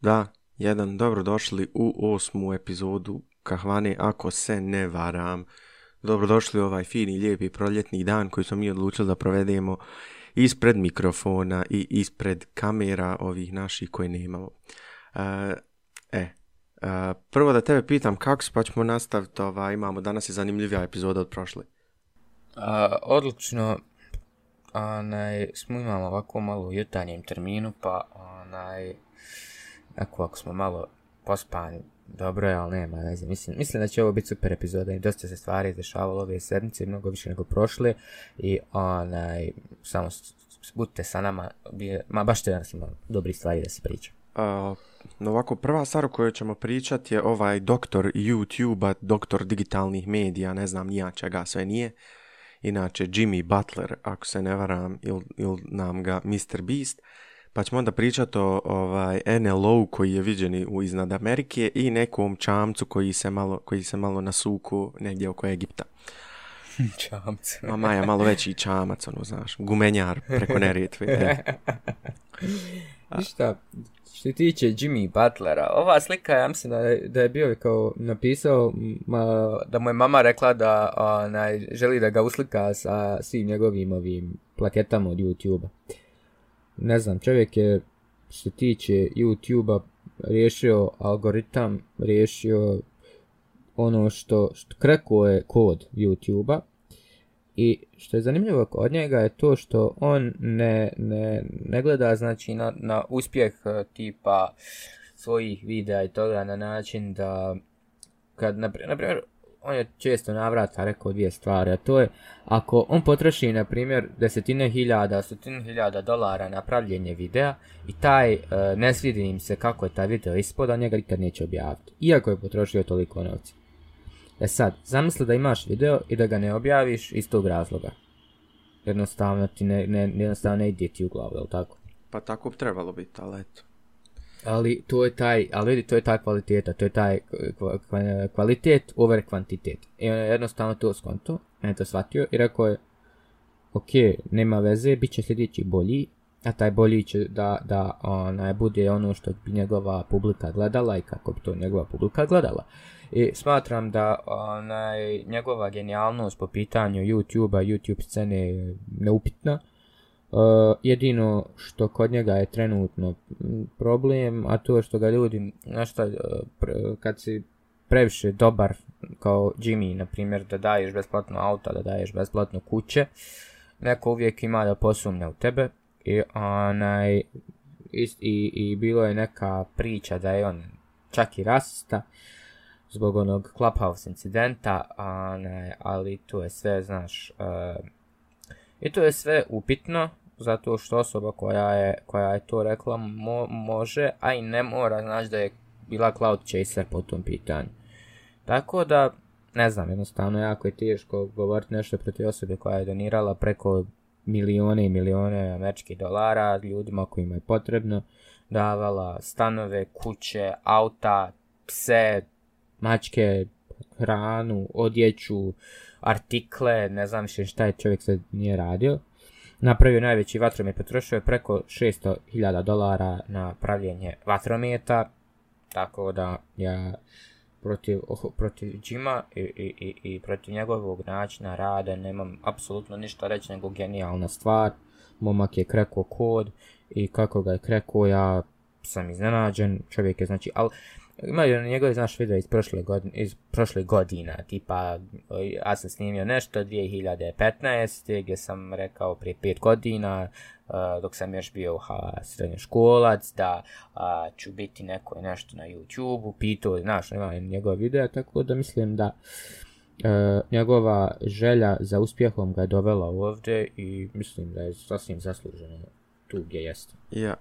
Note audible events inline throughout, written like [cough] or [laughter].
Da jedan dobro dobrodošli u osmu epizodu Kahvane, ako se ne varam. Dobrodošli u ovaj fini, lijepi proljetni dan koji smo mi odlučili da provedemo ispred mikrofona i ispred kamera ovih naših koje nemamo. E, e, e prvo da tebe pitam kako smo pa ćemo nastaviti, ovaj, imamo danas je zanimljivija epizoda od prošle. A, odlično, smo imamo ovako malo u jutarnjem terminu, pa onaj, ako, ako smo malo pospani, dobro je, ali nema, ne znam, mislim, mislim da će ovo biti super epizoda i dosta se stvari dešavalo ove sedmice, mnogo više nego prošle i onaj, samo budite sa nama, ma baš te nas ima dobri stvari da se priča. no ovako, prva stvar o kojoj ćemo pričati je ovaj doktor YouTube-a, doktor digitalnih medija, ne znam nija čega sve nije. Inače, Jimmy Butler, ako se ne varam, ili il nam ga Mr. Beast pa ćemo onda pričati o ovaj, nlo koji je viđen u iznad Amerike i nekom čamcu koji se malo, koji se malo nasuku negdje oko Egipta. [laughs] Čamcu. Ma Maja, malo veći čamac, ono, znaš, gumenjar preko neretve. [laughs] Šta, što tiče Jimmy Butlera, ova slika, ja mislim da je, bio kao napisao da mu je mama rekla da želi da ga uslika sa svim njegovim ovim plaketama od youtube ne znam, čovjek je što tiče YouTube-a riješio algoritam, riješio ono što, što je kod YouTube-a. I što je zanimljivo kod njega je to što on ne, ne, ne gleda znači na, na uspjeh e, tipa svojih videa i toga na način da kad, na primjer, on je često navrata rekao dvije stvari, a to je ako on potroši na primjer desetine hiljada, stotine hiljada dolara na pravljenje videa i taj e, ne svidi im se kako je taj video a njega nikad neće objaviti, iako je potrošio toliko novca. E sad, zamisli da imaš video i da ga ne objaviš iz tog razloga. Jednostavno ti ne, ne, jednostavno ne ide ti u glavu, li tako? Pa tako bi trebalo biti, ali eto ali to je taj, ali vidi, to je ta kvaliteta, to je taj kvalitet over kvantitet. I on je jednostavno to skonto, on je to shvatio i rekao je, ok, nema veze, bit će sljedeći bolji, a taj bolji će da, da bude ono što bi njegova publika gledala i kako bi to njegova publika gledala. I smatram da onaj, njegova genijalnost po pitanju YouTube-a, YouTube scene je neupitna, E, jedino što kod njega je trenutno problem, a to je što ga ljudi, šta, e, kad si previše dobar kao Jimmy, na primjer, da daješ besplatno auta, da daješ besplatno kuće, neko uvijek ima da posumnja u tebe i onaj, i, i, bilo je neka priča da je on čak i rasta zbog onog Clubhouse incidenta, onaj, ali tu je sve, znaš, e, i to je sve upitno, zato što osoba koja je, koja je to rekla mo, može, a i ne mora, znači da je bila cloud chaser po tom pitanju. Tako da, ne znam, jednostavno jako je teško govoriti nešto protiv osobe koja je donirala preko milione i milione američkih dolara ljudima kojima je potrebno, davala stanove, kuće, auta, pse, mačke, hranu, odjeću, artikle, ne znam više šta je čovjek sad nije radio. Napravio najveći vatromet, potrošio je preko 600.000 dolara na pravljenje vatrometa, tako da ja protiv, protiv i, i, i, protiv njegovog načina rada nemam apsolutno ništa reći nego genijalna stvar. Momak je kreko kod i kako ga je krekao ja sam iznenađen, čovjek je znači, ali imaju njegove, znaš, video iz prošle, godine, iz prošle godina, tipa, ja sam snimio nešto 2015. gdje sam rekao prije pet godina, eh, dok sam još bio srednje školac da ću biti neko nešto na YouTube-u, pitao, znaš, imam njegove videa, tako da mislim da eh, njegova želja za uspjehom ga je dovela ovdje i mislim da je sasvim zasluženo tu gdje jeste. Ja,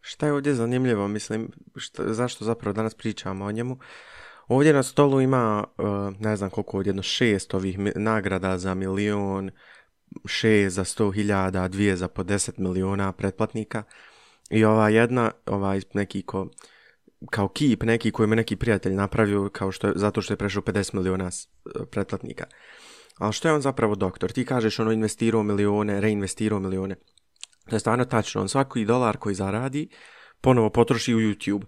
šta je ovdje zanimljivo, mislim, šta, zašto zapravo danas pričamo o njemu? Ovdje na stolu ima, ne znam koliko ovdje, jedno šest ovih nagrada za milion, šest za sto hiljada, dvije za po deset miliona pretplatnika. I ova jedna, ovaj neki ko, kao kip neki koji me neki prijatelj napravio kao što je, zato što je prešao 50 miliona e, pretplatnika. Ali što je on zapravo doktor? Ti kažeš ono investirao milione, reinvestirao milione. To je stvarno tačno. On svaki dolar koji zaradi ponovo potroši u YouTube.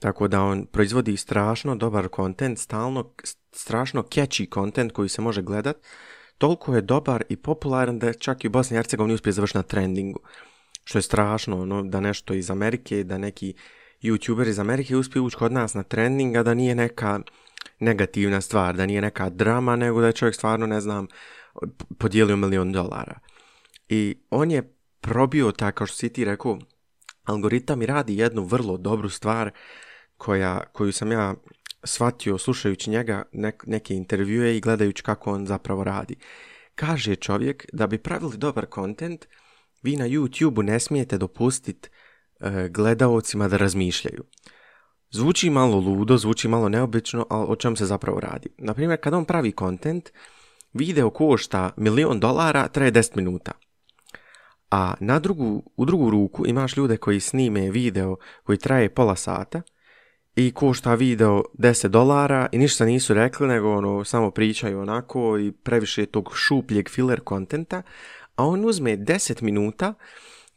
Tako da on proizvodi strašno dobar kontent, stalno, strašno catchy kontent koji se može gledat. Toliko je dobar i popularan da čak i u Bosni i Hercegovini uspije završiti na trendingu. Što je strašno, ono, da nešto iz Amerike, da neki youtuber iz Amerike uspije ući kod nas na trendinga, da nije neka negativna stvar, da nije neka drama, nego da je čovjek stvarno, ne znam, podijelio milion dolara. I on je probio tako što si ti rekao, algoritam i radi jednu vrlo dobru stvar koja, koju sam ja shvatio slušajući njega neke intervjue i gledajući kako on zapravo radi. Kaže čovjek da bi pravili dobar kontent, vi na YouTube-u ne smijete dopustiti e, gledaocima da razmišljaju. Zvuči malo ludo, zvuči malo neobično, ali o čem se zapravo radi. Naprimjer, kad on pravi kontent, video košta milion dolara, traje 10 minuta. A na drugu, u drugu ruku imaš ljude koji snime video koji traje pola sata i košta video 10 dolara i ništa nisu rekli nego ono samo pričaju onako i previše tog šupljeg filler kontenta, a on uzme 10 minuta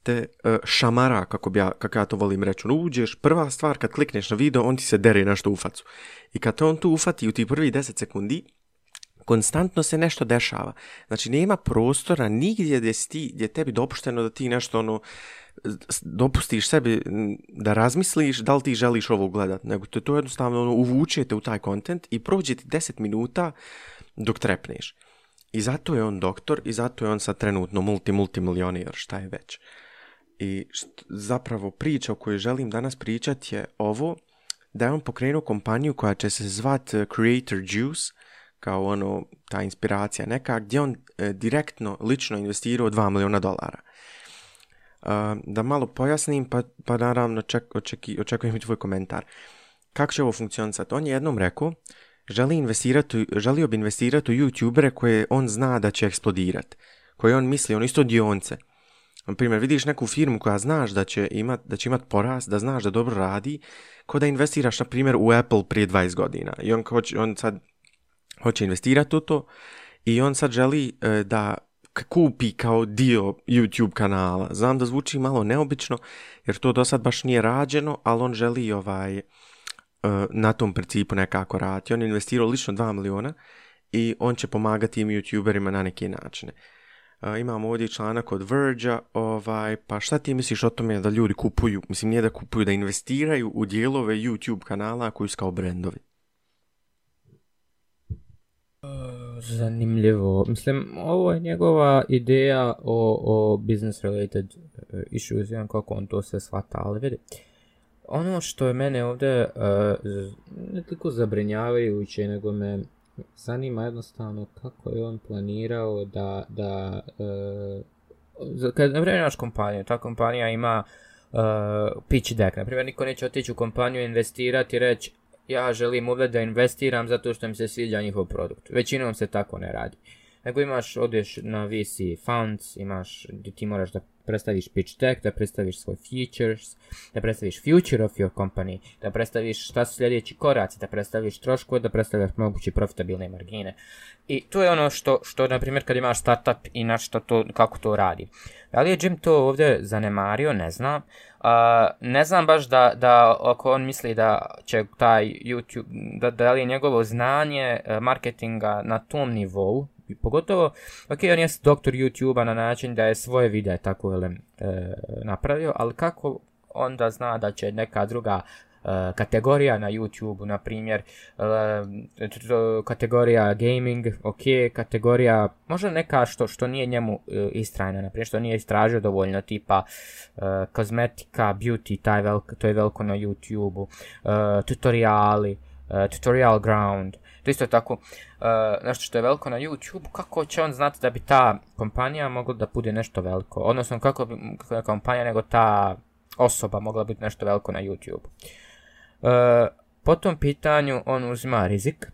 te e, šamara, kako, bi ja, kako ja to volim reći. Ono, uđeš, prva stvar kad klikneš na video, on ti se dere nešto u facu. I kad on tu ufati u ti prvi 10 sekundi, konstantno se nešto dešava. Znači, nema prostora nigdje gdje, si ti, gdje tebi dopušteno da ti nešto ono, dopustiš sebi da razmisliš da li ti želiš ovo gledat, nego te to jednostavno ono, uvučete u taj kontent i prođe ti 10 minuta dok trepneš. I zato je on doktor i zato je on sad trenutno multi, multimilionir, šta je već. I zapravo priča o kojoj želim danas pričati je ovo, da je on pokrenuo kompaniju koja će se zvat eh, Creator Juice, kao ono, ta inspiracija neka, gdje on e, direktno, lično investirao 2 milijuna dolara. E, da malo pojasnim, pa, pa naravno ček, očekujem i tvoj komentar. Kako će ovo funkcionisati? On je jednom rekao, želi investirati, želio bi investirati u youtubere koje on zna da će eksplodirati, koje on misli, on isto dionce. Na primjer, vidiš neku firmu koja znaš da će imat, da će imat porast, da znaš da dobro radi, ko da investiraš, na primjer, u Apple prije 20 godina. I on, hoće, on sad hoće investirati u to i on sad želi e, da kupi kao dio YouTube kanala. Znam da zvuči malo neobično, jer to do sad baš nije rađeno, ali on želi ovaj, e, na tom principu nekako rati. On je investirao lično 2 miliona i on će pomagati tim YouTuberima na neki načine. E, imamo ovdje članak od Verge, ovaj, pa šta ti misliš o tome da ljudi kupuju, mislim nije da kupuju, da investiraju u dijelove YouTube kanala koji su kao brendovi? Zanimljivo. Mislim, ovo je njegova ideja o, business related e, issues, jedan kako on to sve shvata, ali vidi. Ono što je mene ovdje uh, ne toliko zabrinjavajuće, nego me zanima jednostavno kako je on planirao da, da uh, kad naš kompaniju, ta kompanija ima uh, pitch deck, na primjer niko neće otići u kompaniju investirati i reći ja želim ovdje da investiram zato što mi se sviđa njihov produkt. Većinom se tako ne radi nego imaš, odeš na VC Funds, imaš gdje ti moraš da predstaviš pitch deck, da predstaviš svoj features, da predstaviš future of your company, da predstaviš šta su sljedeći koraci, da predstaviš troškove, da predstaviš moguće profitabilne margine. I to je ono što, što na primjer, kad imaš startup i na to, kako to radi. Da li je Jim to ovdje zanemario, ne znam. ne znam baš da, da ako on misli da će taj YouTube, da, da li je njegovo znanje e, marketinga na tom nivou, pogotovo, ok, on jest doktor youtube na način da je svoje videe tako velim, eh, napravio, ali kako onda zna da će neka druga eh, kategorija na YouTube, na primjer, e, kategorija gaming, ok, kategorija, možda neka što, što nije njemu istrajna, na primjer, što nije istražio dovoljno, tipa kozmetika, beauty, taj to je veliko na YouTube-u, tutoriali, tutorial ground, to isto je tako, e, nešto što je veliko na YouTube, kako će on znati da bi ta kompanija mogla da bude nešto veliko? Odnosno, kako bi kako kompanija, nego ta osoba mogla biti nešto veliko na YouTube. E, po tom pitanju on uzima rizik,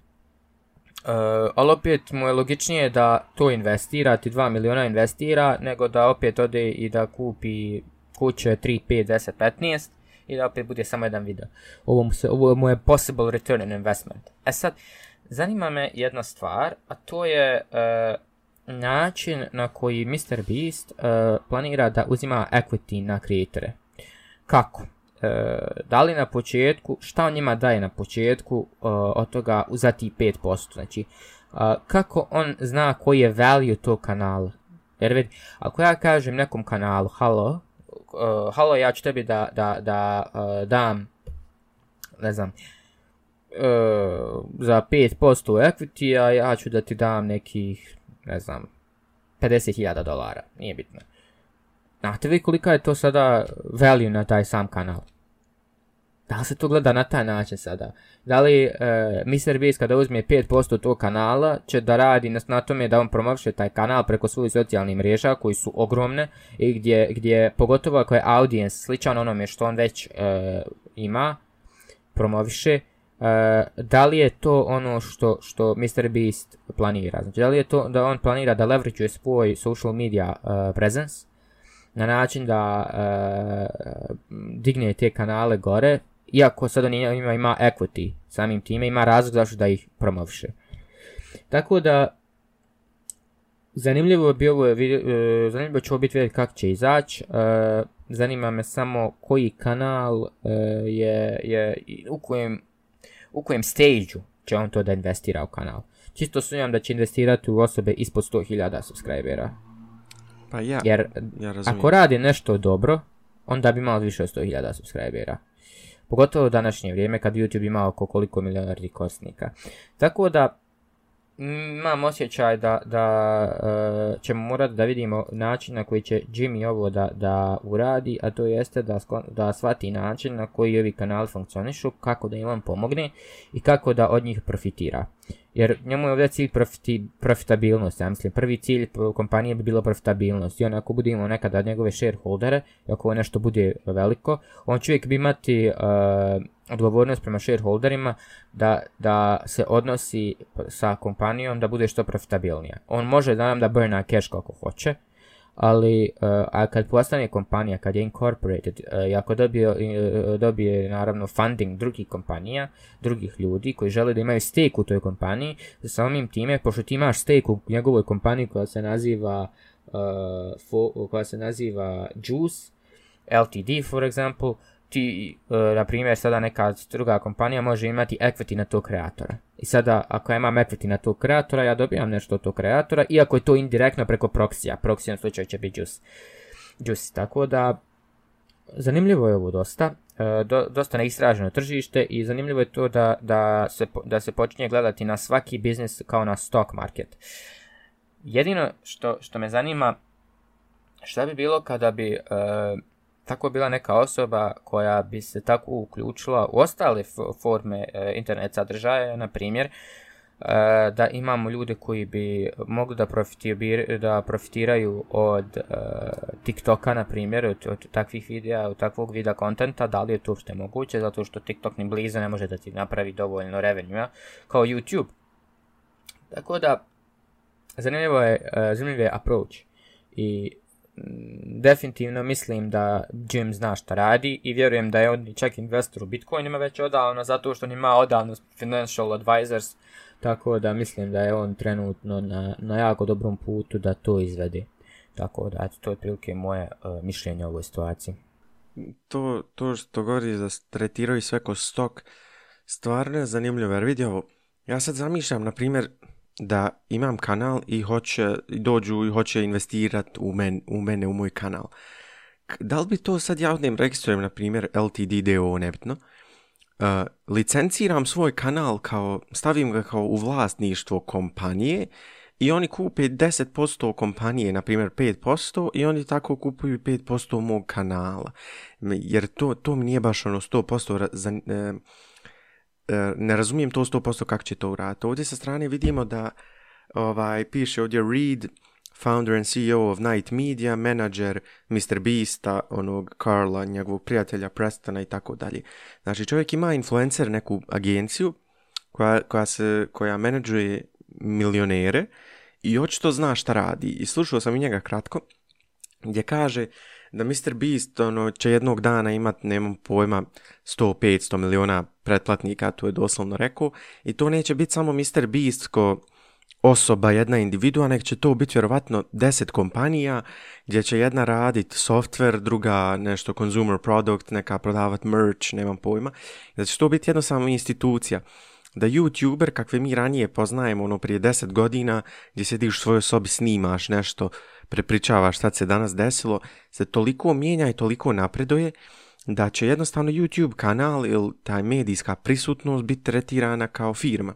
uh, ali opet mu je logičnije da to investira, ti 2 miliona investira, nego da opet ode i da kupi kuće 3, 5, 10, 15 i da opet bude samo jedan video. Ovo mu, se, ovo mu je possible return on investment. E sad, Zanima me jedna stvar, a to je e, način na koji Mr. Beast e, planira da uzima equity na kreatore. Kako? E, da li na početku, šta on njima daje na početku od toga za 5%? Znači, kako on zna koji je value tog kanala? Jer vidi, ako ja kažem nekom kanalu, halo, halo ja ću tebi da, da, da dam, ne znam, E, za 5% equity, a ja ću da ti dam nekih, ne znam, 50.000 dolara, nije bitno. Znate vi kolika je to sada value na taj sam kanal? Da li se to gleda na taj način sada? Da li e, Mr. kada uzme 5% tog kanala će da radi na, tome da on promoviše taj kanal preko svojih socijalnih mreža koji su ogromne i gdje, gdje pogotovo ako je audience sličan onome što on već e, ima, promoviše, Eh, da li je to ono što, što Mr. Beast planira? Znači, da li je to da on planira da leverage svoj social media eh, presence na način da eh, digne te kanale gore, iako sad on ima, ima equity samim time, ima razlog zašto da ih promovše. Tako da, zanimljivo, bi ovo, zanimljivo će ovo biti vidjeti kako će izaći. Zanima me samo koji kanal je, je u kojem u kojem stage će on to da investira u kanal. Čisto sumnjam da će investirati u osobe ispod 100.000 subscribera. Pa ja, Jer ako radi nešto dobro, onda bi imao više od 100.000 subscribera. Pogotovo u današnje vrijeme kad YouTube ima oko koliko milijardi korisnika. Tako da, Mm, imam osjećaj da, da e, ćemo morati da vidimo način na koji će Jimmy ovo da, da uradi, a to jeste da, da shvati način na koji ovi kanali funkcionišu, kako da im on pomogne i kako da od njih profitira. Jer njemu je ovdje cilj profiti, profitabilnost, ja mislim. Prvi cilj kompanije bi bilo profitabilnost. I on ako bude imao nekada njegove shareholdere, ako ovo nešto bude veliko, on će uvijek bi imati eh, odgovornost prema shareholderima da, da se odnosi sa kompanijom da bude što profitabilnija. On može da nam da burna cash kako hoće, ali e, a kad postane kompanija, kad je incorporated e, i ako dobije, e, dobije naravno funding drugih kompanija, drugih ljudi koji žele da imaju stake u toj kompaniji, samim time, pošto ti imaš stake u njegovoj kompaniji koja se naziva koja se naziva Juice, LTD for example, ti, e, na primjer, sada neka druga kompanija može imati equity na tog kreatora. I sada, ako ja imam equity na tog kreatora, ja dobijam nešto od tog kreatora, iako je to indirektno preko proksija. u slučaju će biti juice. juice. Tako da, zanimljivo je ovo dosta. E, do, dosta neistraženo tržište i zanimljivo je to da, da, se, da se počinje gledati na svaki biznis kao na stock market. Jedino što, što me zanima, šta bi bilo kada bi... E, tako bila neka osoba koja bi se tako uključila u ostale forme e, internet sadržaja, na primjer, e, da imamo ljude koji bi mogli da, da profitiraju od e, TikToka, na primjer, od, takvih videa, od takvog videa kontenta, da li je to uopšte moguće, zato što TikTok ni blizu ne može da ti napravi dovoljno revenue kao YouTube. Tako da, zanimljivo je, e, je approach i definitivno mislim da Jim zna šta radi i vjerujem da je on čak investor u Bitcoinima već odavno zato što on ima odavno financial advisors tako da mislim da je on trenutno na, na jako dobrom putu da to izvede. Tako da, to je otprilike moje e, mišljenje o ovoj situaciji. To, to što govori da tretiraju sve ko stok, stvarno je zanimljivo jer vidi ovo, ja sad zamišljam, na primjer, da imam kanal i hoće, dođu i hoće investirati u, men, u mene, u moj kanal. Da li bi to sad ja odnem registrujem, na primjer, LTD DO, nebitno, e, licenciram svoj kanal, kao, stavim ga kao u vlasništvo kompanije i oni kupe 10% kompanije, na primjer 5% i oni tako kupuju 5% mog kanala. Jer to, to mi nije baš ono 100% za, e, E, ne razumijem to 100% kako će to uraditi. Ovdje sa strane vidimo da ovaj, piše ovdje Reed, founder and CEO of Night Media, menadžer Mr. Beasta, onog Carla, njegovog prijatelja Prestona i tako dalje. Znači čovjek ima influencer neku agenciju koja, koja, se, koja menadžuje milionere i očito zna šta radi. I slušao sam i njega kratko gdje kaže da Mr. Beast ono, će jednog dana imat, nemam pojma, 100-500 miliona pretplatnika, to je doslovno rekao, i to neće biti samo Mr. Beast ko osoba, jedna individua, nek će to biti vjerovatno 10 kompanija gdje će jedna radit software, druga nešto consumer product, neka prodavat merch, nemam pojma, da će to biti jednostavno institucija da youtuber kakve mi ranije poznajemo ono prije 10 godina gdje sediš u svojoj sobi snimaš nešto, prepričavaš šta se danas desilo, se toliko mijenja i toliko napreduje da će jednostavno YouTube kanal ili taj medijska prisutnost biti tretirana kao firma.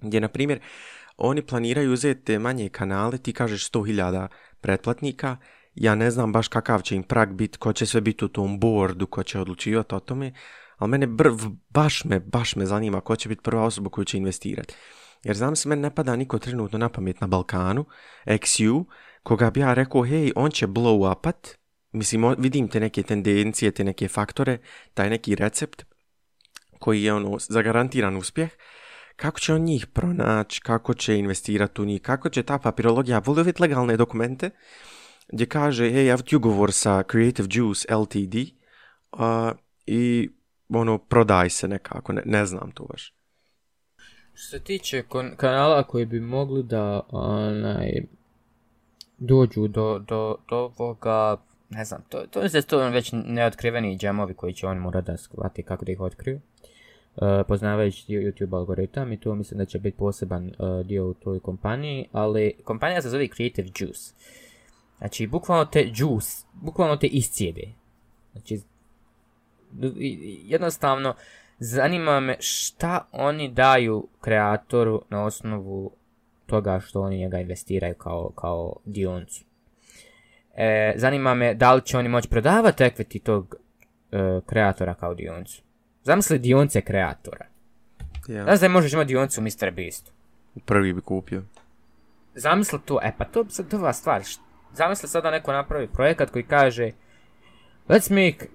Gdje, na primjer, oni planiraju uzeti te manje kanale, ti kažeš 100.000 pretplatnika, ja ne znam baš kakav će im prag biti, ko će sve biti u tom boardu, ko će odlučivati o tome, ali mene brv, baš me, baš me zanima ko će biti prva osoba koju će investirati. Jer znam se, meni ne pada niko trenutno na pamet na Balkanu, XU, koga bi ja rekao, hej, on će blow upat, mislim, vidim te neke tendencije, te neke faktore, taj neki recept koji je ono zagarantiran uspjeh, kako će on njih pronaći, kako će investirati u njih, kako će ta papirologija, volio vidjeti legalne dokumente, gdje kaže, hej, ja ugovor sa Creative Juice LTD uh, i ono, prodaj se nekako, ne, ne znam to baš. Što se tiče kanala koji bi mogli da onaj, dođu do, do, ovoga, ne znam, to, to je to već neotkriveni džemovi koji će on morati da shvati kako da ih otkriju. Uh, poznavajući YouTube algoritam i to mislim da će biti poseban e, dio u toj kompaniji, ali kompanija se zove Creative Juice. Znači, bukvalno te juice, bukvalno te iscijebe. Znači, jednostavno zanima me šta oni daju kreatoru na osnovu toga što oni njega investiraju kao, kao dioncu. E, zanima me da li će oni moći prodavati equity tog e, kreatora kao dioncu. Zamisli dionce kreatora. Ja. Znaš da možeš imati u Mr. Beastu. Prvi bi kupio. Zamisli to, e pa to je sad stvar. Zamisli sada neko napravi projekat koji kaže Let's make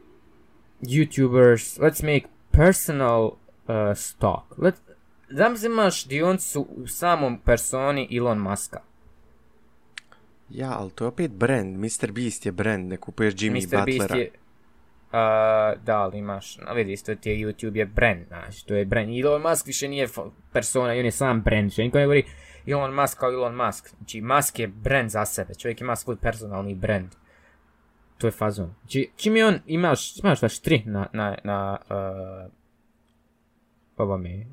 YouTubers, let's make personal uh, stock. Let, imaš dionicu u samom personi Elon Muska. Ja, ali to je opet brand. Mr. Beast je brand, ne kupuješ Jimmy Mr. Butlera. Beast je, uh, da, ali imaš, no, vidi, ti je YouTube je brand, znaš, to je brand. Elon Musk više nije persona, on je sam brand, što niko ne govori Elon Musk kao Elon Musk. Znači, Musk je brand za sebe, čovjek ima svoj personalni brand to je fazon. Znači, čim je on imaš baš tri na, na, na uh,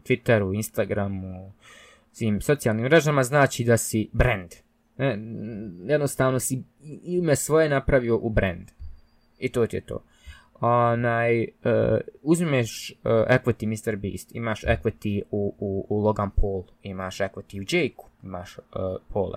Twitteru, Instagramu, svim socijalnim mrežama, znači da si brand. Ne, jednostavno si ime svoje napravio u brand. I to ti je to onaj, uh, uzmeš uh, equity Mr. Beast, imaš equity u, u, Logan Paul, imaš equity u Jake, imaš uh, Paul,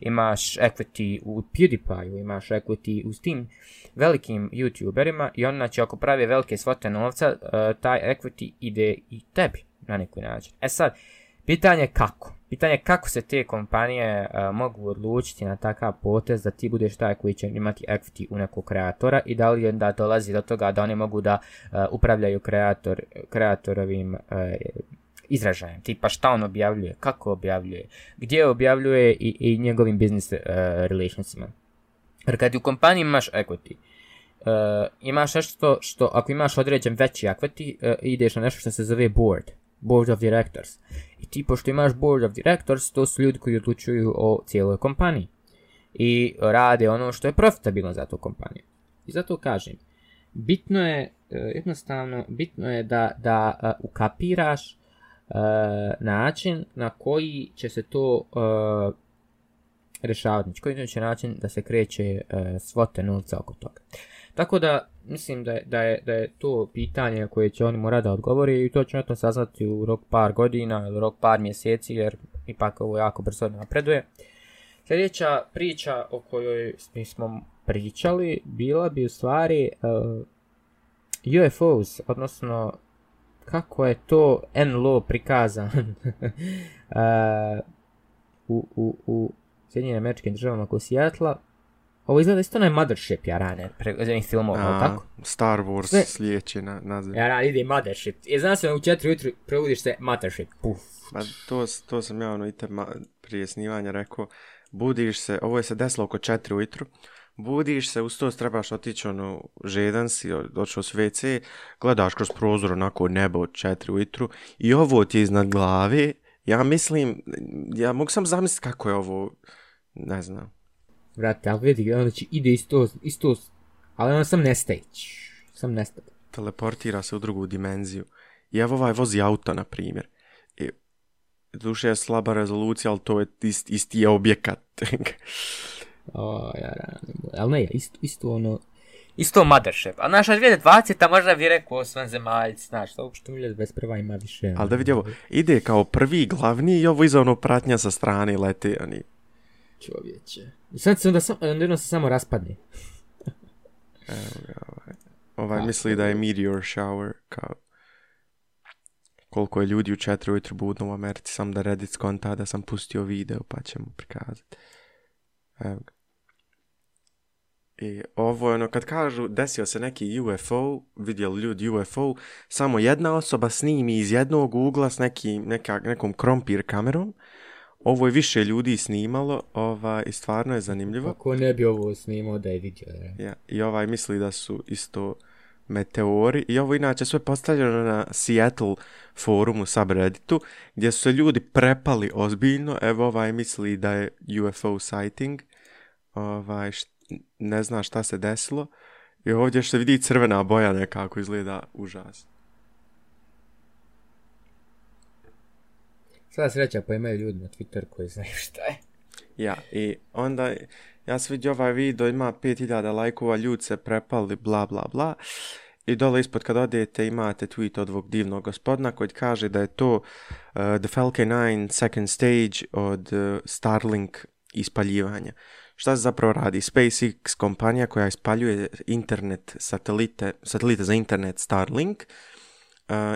imaš equity u PewDiePie, imaš equity u Steam, velikim YouTuberima i onda znači, će ako prave velike svote novca, taj equity ide i tebi na neki način. E sad, Pitanje kako. Pitanje kako se te kompanije e, mogu odlučiti na takav potez da ti budeš taj koji će imati equity u nekog kreatora i da li onda dolazi do toga da oni mogu da e, upravljaju kreator, kreatorovim uh, izražajem, tipa šta on objavljuje, kako objavljuje, gdje objavljuje i, i njegovim business relationsima. Jer kad u kompaniji imaš equity, imaš nešto što ako imaš određen veći equity, ideš na nešto što se zove board board of directors. I ti pošto imaš board of directors, to su ljudi koji odlučuju o cijeloj kompaniji. I rade ono što je profitabilno za tu kompaniju. I zato kažem, bitno je, e, jednostavno, bitno je da, da e, ukapiraš e, način na koji će se to uh, rješavati. Znači, koji će način da se kreće svote novca oko toga. Tako da, mislim da je, da, je, da je to pitanje koje će oni morati da odgovori i to ćemo to saznati u rok par godina ili rok par mjeseci jer ipak ovo jako brzo napreduje. Sljedeća priča o kojoj smo pričali bila bi u stvari uh, eh, UFOs, odnosno kako je to NLO prikazan uh, [laughs] u, u, u Sjedinjenim američkim državama kod Sjetla ovo izgleda isto onaj Mothership, ja rane, filmova, tako? Star Wars Sve... na, naziv. Ja ide Mothership. I znaš se, u četiri jutru probudiš se Mothership, puf. Pa to, to sam ja ono i te prije snivanja rekao, budiš se, ovo je se desilo oko četiri ujutru, budiš se, uz to trebaš otići ono, žedan si, došao s WC, gledaš kroz prozor onako nebo četiri ujutru i ovo ti je iznad glave, ja mislim, ja mogu sam zamisliti kako je ovo, ne znam. Vrate, ali vidi, znači ono ide isto, isto, ali ono sam nestaje. Sam nestaje. Teleportira se u drugu dimenziju. I evo ovaj vozi auto, na primjer. I, duše je slaba rezolucija, ali to je isti je objekat. [laughs] o, ja, radim. ali ne, isto, ono, isto Mothership. A naša 2020 možda bi rekao osvan zemaljic, znaš, to uopšte 2021 ima više. Ali ono, da vidi ono- ovo, ide kao prvi glavni i ovo iza ono pratnja sa strane leti, oni Čovječe. I sad se sam, onda se samo raspadne. [laughs] Evo ga, ovaj. ovaj misli da je meteor shower, kao koliko je ljudi u četiri ujutru budno u Americi, sam da Reddit skonta da sam pustio video, pa ćemo prikazati. Evo I ovo je ono, kad kažu desio se neki UFO, vidjeli ljudi UFO, samo jedna osoba snimi iz jednog ugla s nekim nekom krompir kamerom ovo je više ljudi snimalo ova, i stvarno je zanimljivo. Ako ne bi ovo snimao da je vidio. Ja, I ovaj misli da su isto meteori. I ovo inače sve postavljeno na Seattle forumu subredditu gdje su se ljudi prepali ozbiljno. Evo ovaj misli da je UFO sighting. Ovaj, ne zna šta se desilo. I ovdje što vidi crvena boja nekako izgleda užasno. Sada sreća pa imaju ljudi na Twitter koji znaju [laughs] šta je. Ja, i onda ja se vidio ovaj video, ima 5000 lajkova, ljudi se prepali, bla bla bla. I dole ispod kad odete imate tweet od ovog divnog gospodina koji kaže da je to uh, The Falcon 9 second stage od uh, Starlink ispaljivanja. Šta se zapravo radi? SpaceX kompanija koja ispaljuje internet satelite, satelite za internet Starlink,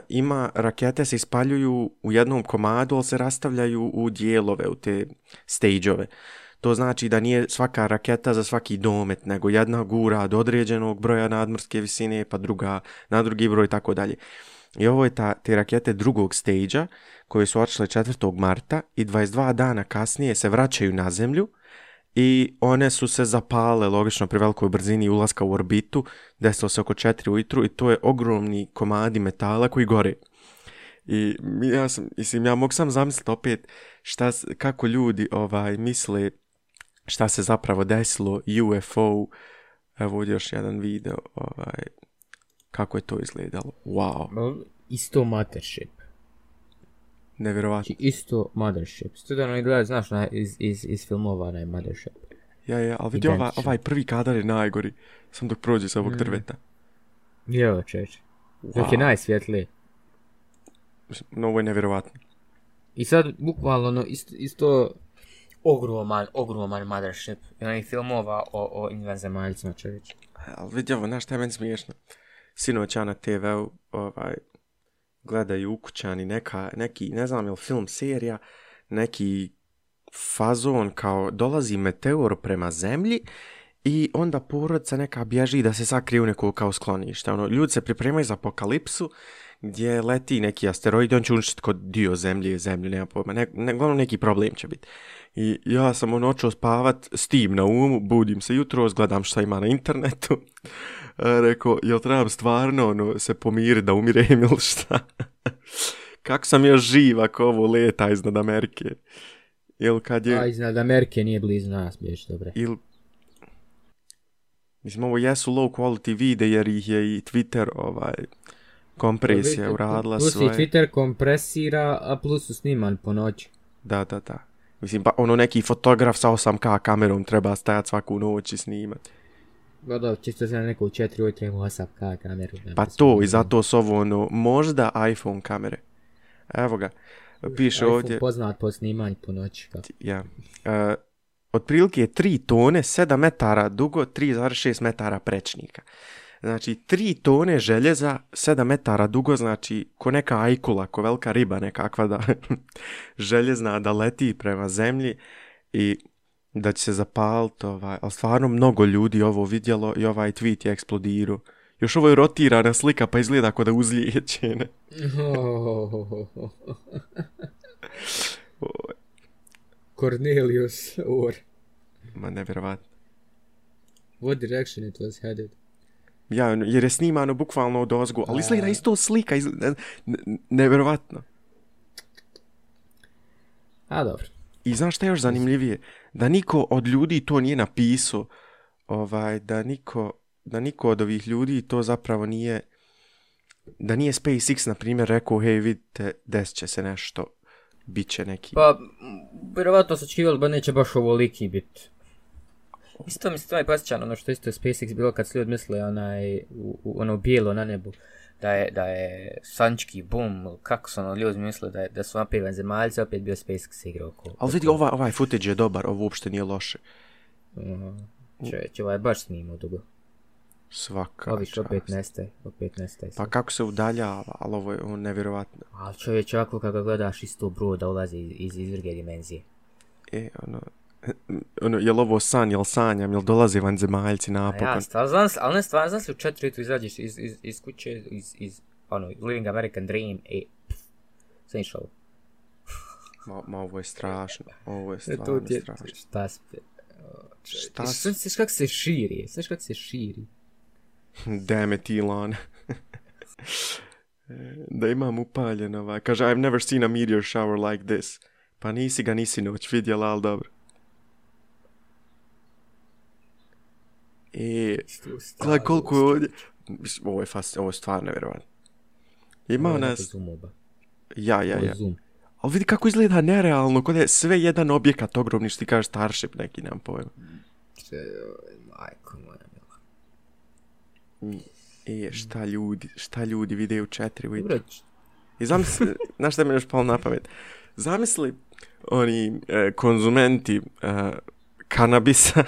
ima, rakete se ispaljuju u jednom komadu, ali se rastavljaju u dijelove, u te stageove. To znači da nije svaka raketa za svaki domet, nego jedna gura do određenog broja nadmorske visine, pa druga na drugi broj, i tako dalje. I ovo je ta, te rakete drugog stage koje su otišle 4. marta i 22 dana kasnije se vraćaju na zemlju, i one su se zapale logično pri velikoj brzini ulaska u orbitu, desilo se oko 4 ujutru i to je ogromni komadi metala koji gore. I ja sam, mislim, ja mogu sam zamisliti opet šta, kako ljudi ovaj misle šta se zapravo desilo UFO, evo ovdje još jedan video, ovaj, kako je to izgledalo. Wow. Isto mothership. Nevjerovatno. Znači, isto Mothership. Isto ono gledaj, znaš, iz, iz, iz filmova onaj Mothership. Ja, ja, ali vidi ovaj, ovaj prvi kadar je najgori. Sam dok prođe sa ovog mm. drveta. Jo, čeč. Wow. je najsvjetliji. No, ovo je nevjerovatno. I sad, bukvalno, ono, isto, isto ogroman, ogroman Mothership. I onih filmova o, o invazemaljcima, čovječ. Ali vidi ovo, znaš šta je meni smiješno? Sinoć ja na TV-u, ovaj, gledaju ukućani, neka, neki, ne znam, jel film, serija, neki fazon kao dolazi meteor prema zemlji i onda porodica neka bježi da se sakrije u neko kao sklonište. Ono, ljudi se pripremaju za apokalipsu gdje leti neki asteroid, on će uništiti kod dio zemlje, zemlju, nema pojma, ne, ne, glavno neki problem će biti. I ja sam ono noću spavat s tim na umu, budim se jutro, gledam šta ima na internetu, rekao, jel trebam stvarno ono, se pomiriti da umirem ili šta? [laughs] Kako sam još živ ako ovo leta iznad Amerike? jel kad je... A iznad Amerike nije blizu nas, biješ dobre. Mislim, ovo jesu low quality vide jer ih je i Twitter ovaj kompresija uradila svoje. Plus i Twitter kompresira, a plus su sniman po noći. Da, da, da. Mislim, pa ono neki fotograf sa 8K kamerom treba stajati svaku noć i snimati čisto se na neko u četiri ujutro 8K kameru. Pa, pa to i zato s ovo ono, možda iPhone kamere. Evo ga, piše iPhone ovdje. poznat po snimanju po noći. Kako. Ja. E, otprilike je 3 tone, 7 metara dugo, 3,6 metara prečnika. Znači, 3 tone željeza, 7 metara dugo, znači, ko neka ajkula, ko velika riba nekakva da [laughs] željezna da leti prema zemlji i da će se zapalit, ovaj, ali stvarno mnogo ljudi ovo vidjelo i ovaj tweet je eksplodirao. Još ovo je rotirana slika pa izgleda ako da uzlijeće, ne? [laughs] Cornelius Orr. Ma nevjerovatno. What direction it was headed? Ja, jer je snimano bukvalno od ozgu, ali izgleda isto slika, izgleda, nevjerovatno. A dobro. I znaš šta je još zanimljivije? Da niko od ljudi to nije napisao, ovaj, da, niko, da niko od ovih ljudi to zapravo nije, da nije SpaceX, na primjer, rekao, hej, vidite, desit će se nešto, bit će neki... Pa, vjerovatno se očekivali da neće baš ovoliki bit. Isto mi se to je ono što isto je SpaceX bilo kad su ljudi onaj, u, ono bijelo na nebu da je, da je Sančki bum, kako su ono ljudi misle da, je, da su napravili opet bio SpaceX igrao oko. Ali vidi, ovaj, ovaj footage je dobar, ovo uopšte nije loše. Mhm. Uh, Čovječ, ovaj baš snimao dugo. Svaka Ovi što opet nestaje, opet nestaje. Pa kako se udaljava, ali ovo je nevjerovatno. Ali čovječ, ovako kako gledaš isto tu broda ulazi iz, iz dimenzije. E, ono, ono, jel ovo san, jel sanjam, jel dolaze zemaljci napokon? Ja, stvarno, znam, ali ne stvarno, znam se u četiri tu izađeš iz, iz, iz kuće, iz, iz, ono, Living American Dream e, sam išao. [laughs] Ma, ma ovo je strašno, ovo je e, stvarno je, strašno. Šta se, Šta se, Znaš se širi, znaš kako se širi. [laughs] Damn it, Elon. [laughs] E, da imam upaljen ovaj. Kaže, I've never seen a meteor shower like this. Pa nisi ga nisi noć vidjela, ali dobro. I gledaj koliko je ovdje... Ovo je, fas, ovo je stvarno nevjerovatno. ima nas... Ja, ja, ja. Ali vidi kako izgleda nerealno, kod je sve jedan objekat ogromni što ti kažeš Starship neki, nemam pojma. Ovaj, majko šta ljudi, šta ljudi vide u četiri I zamisli, [laughs] znaš šta mi još palo na pamet? Zamisli, oni eh, konzumenti eh, kanabisa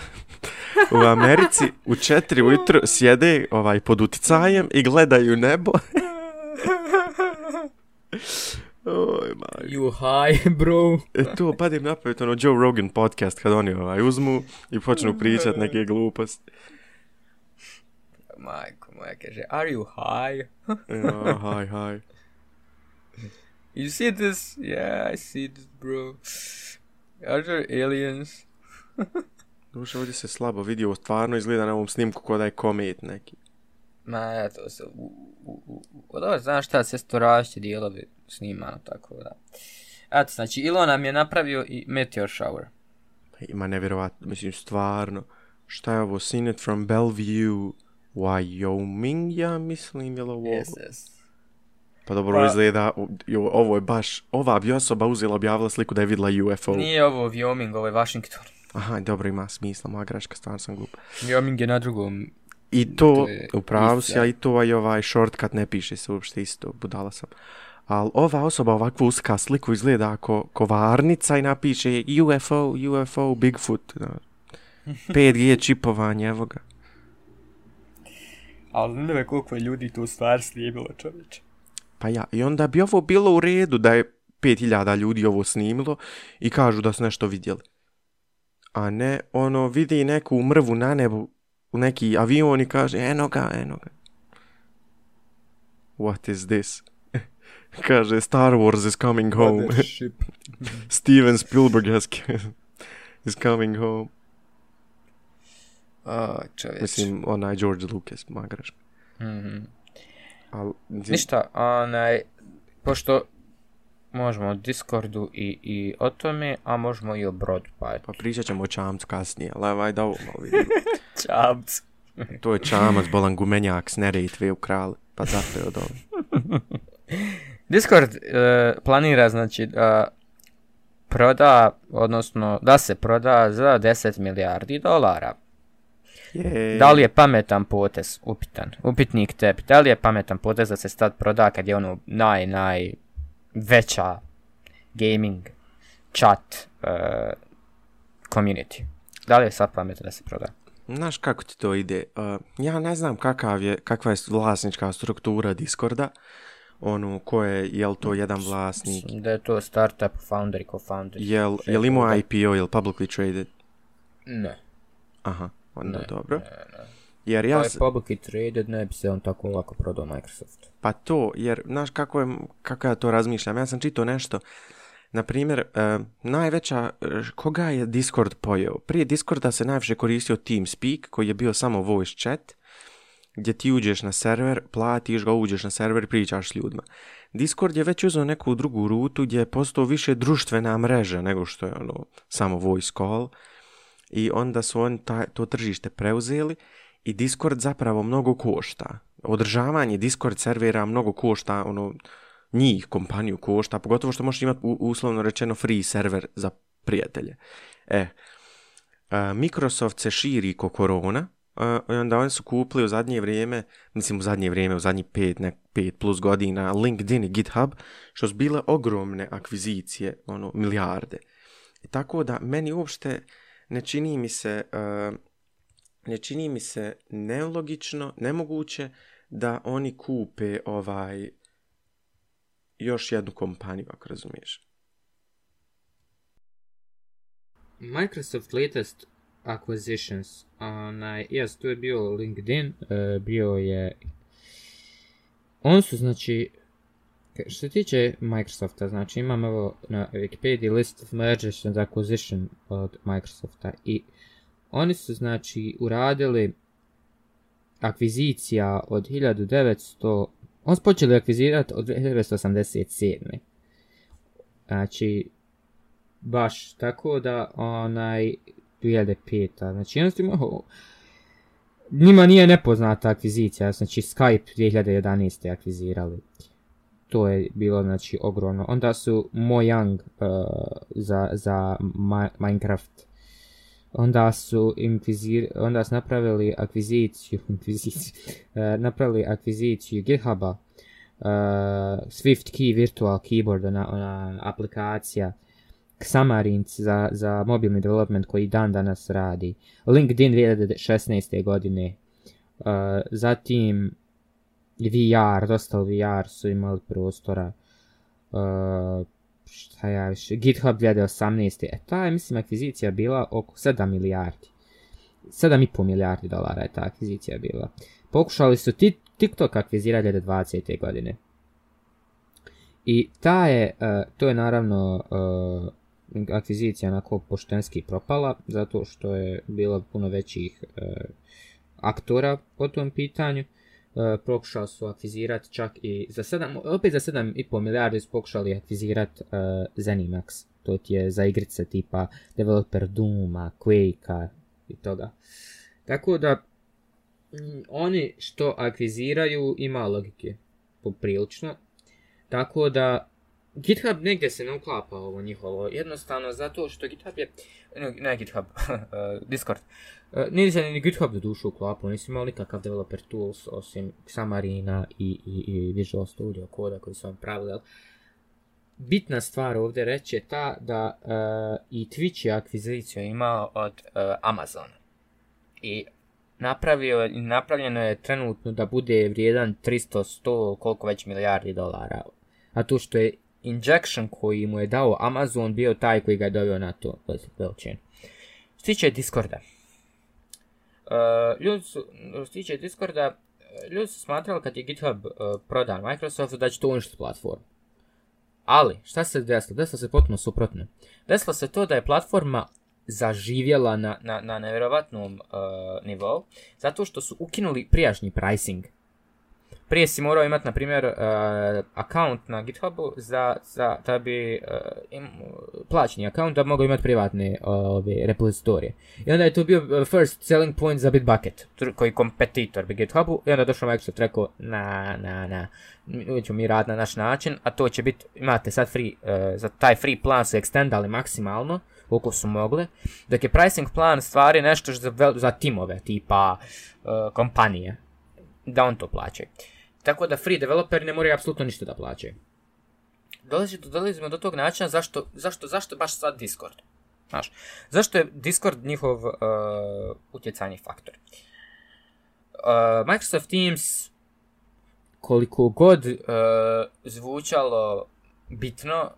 u Americi u četiri ujutro sjede ovaj, pod uticajem i gledaju nebo. Oj, maj. You high, bro. e, to padim na ono Joe Rogan podcast kad oni ovaj, uzmu i počnu pričat neke gluposti. Majko moja kaže, are you high? Ja, e, high, high. You see this? Yeah, I see this, bro. Are there aliens? Duže, ovdje se slabo vidi, ovo stvarno izgleda na ovom snimku kao da je komet neki. Ma, eto, se, u, u, u, znaš šta, sve sto različite dijelovi snimano, tako da. Eto, znači, Elon nam je napravio i Meteor Shower. Pa ima nevjerovatno, mislim, stvarno. Šta je ovo, seen it from Bellevue, Wyoming, ja mislim, jel ovo? Yes, yes. Pa dobro, pa, izgleda, ovo je baš, ova bi osoba uzela, objavila sliku da je vidla UFO. Nije ovo Wyoming, ovo je Washington aha, dobro, ima smisla, moja greška, stvarno sam glup. Joaming je na drugom. I to, to u pravu si, a i to i ovaj shortcut ne piše se uopšte isto, budala sam. Ali ova osoba ovakvu uska sliku izgleda ako kovarnica i napiše UFO, UFO, Bigfoot. 5G [laughs] čipovanje, evo ga. Ali ne ve koliko je ljudi tu stvar snimilo čovječe. Pa ja, i onda bi ovo bilo u redu da je 5000 ljudi ovo snimilo i kažu da su nešto vidjeli a ne ono vidi neku mrvu na nebu, neki avion i kaže eno ga, eno ga. What is this? [laughs] kaže Star Wars is coming home. [laughs] Steven Spielberg has [laughs] is coming home. A, čovječ. Mislim, onaj George Lucas, magraš. Mhm. Ništa, onaj, pošto Možemo o Discordu i, i o tome, a možemo i o brodu Pa pričat ćemo o čamc kasnije, ali da ovo [laughs] Čamc. to je čamac, bolan gumenjak, s u ukrali, pa je od [laughs] Discord e, planira znači da proda, odnosno da se proda za 10 milijardi dolara. Da li je pametan potez? Upitan. Upitnik tebi. Da li je pametan potez da se stad proda kad je ono naj, naj veća gaming chat e, community. Da li je sad pametno da se proda? Znaš kako ti to ide? E, ja ne znam kakav je, kakva je vlasnička struktura Discorda. Ono, ko je, jel to jedan vlasnik? Da je to startup, founder i co-founder. Je li imao IPO, li publicly traded? Ne. Aha, onda ne, dobro. Ne, ne. Jer ja... Pa je traded, ne bi se on tako lako prodao Microsoft. Pa to, jer, znaš kako, je, kako ja to razmišljam, ja sam čitao nešto, na primjer, e, najveća, e, koga je Discord pojeo? Prije Discorda se najviše koristio TeamSpeak, koji je bio samo voice chat, gdje ti uđeš na server, platiš ga, uđeš na server, i pričaš s ljudima. Discord je već uzeo neku drugu rutu gdje je postao više društvena mreža nego što je ono samo voice call i onda su oni to tržište preuzeli i Discord zapravo mnogo košta. Održavanje Discord servera mnogo košta, ono, njih, kompaniju košta, pogotovo što možeš imati uslovno rečeno free server za prijatelje. E, e Microsoft se širi ko korona, e, i onda oni su kupili u zadnje vrijeme, mislim u zadnje vrijeme, u zadnjih 5, ne, pet plus godina, LinkedIn i GitHub, što su bile ogromne akvizicije, ono, milijarde. Tako da, meni uopšte ne čini mi se e, ne čini mi se nelogično, nemoguće da oni kupe ovaj još jednu kompaniju, ako razumiješ. Microsoft latest acquisitions, onaj, jes, tu je bio LinkedIn, e, bio je, on su, znači, što se tiče Microsofta, znači imam evo na Wikipediji list of mergers and acquisition od Microsofta i oni su znači uradili akvizicija od 1900, on su počeli akvizirati od 1987. Znači, baš tako da onaj 2005. Znači, jednostavno, njima nije nepoznata akvizicija, znači Skype 2011. akvizirali. To je bilo znači ogromno. Onda su Mojang e, za, za Minecraft onda su onda su napravili akviziciju, [laughs] inkviziciju e, napravili akviziciju GitHuba, uh, Swift Key Virtual Keyboard, ona, ona aplikacija, Xamarin za, za mobilni development koji dan danas radi, LinkedIn 2016. godine, e, zatim VR, dosta u VR su imali prostora, uh, šta ja više, GitHub 2018. E ta je, mislim, akvizicija bila oko 7 milijardi. 7,5 milijardi dolara je ta akvizicija bila. Pokušali su TikTok akvizirati 2020. godine. I ta je, e, to je naravno e, akvizicija onako poštenski propala, zato što je bilo puno većih e, aktora po tom pitanju. E, pokušali su akvizirati čak i za 7, opet za 7,5 milijardi su pokušali akvizirati e, Zenimax. To ti je za igrice tipa developer Dooma, Quakea i toga. Tako da, mm, oni što akviziraju ima logike, poprilično. Tako da, GitHub negdje se ne uklapa ovo njihovo, jednostavno zato što GitHub je ne GitHub, [laughs] uh, Discord. Uh, nije se ni GitHub do dušu uklapu, nisi imao nikakav developer tools osim Xamarina i, i, i Visual Studio koda koji su vam pravili, ali bitna stvar ovdje reći je ta da uh, i Twitch je akviziciju imao od Amazona. I napravljeno je trenutno da bude vrijedan 300, 100, koliko već milijardi dolara. A to što je injection koji mu je dao Amazon bio taj koji ga je doveo na to blockchain. Što se tiče Discorda, eh, što tiče Discorda, eh, ljudi su smatrali kad je GitHub eh, prodan Microsoftu da će to uništiti platformu. Ali, šta se desilo? Desilo se potpuno suprotno. Desilo se to da je platforma zaživjela na, na, na nivou, zato što su ukinuli prijašnji pricing prije si morao imati, na primjer, e, account na GitHubu za, za da bi uh, account da mogu imati privatne uh, repozitorije. I onda je to bio first selling point za Bitbucket, koji je kompetitor bi GitHubu, i onda je došao Microsoft rekao, na, na, na, mi mi na naš način, a to će biti, imate sad free, za taj free plan su extendali maksimalno, koliko su mogle, dok je pricing plan stvari nešto za, za timove, tipa kompanije, da on to plaćaju. Tako da free developer ne moraju apsolutno ništa da plaćaju. Dolazi, dolazimo do tog načina zašto, zašto, baš sad Discord? zašto je Discord njihov utjecanji uh, utjecajni faktor? Uh, Microsoft Teams, koliko god uh, zvučalo bitno,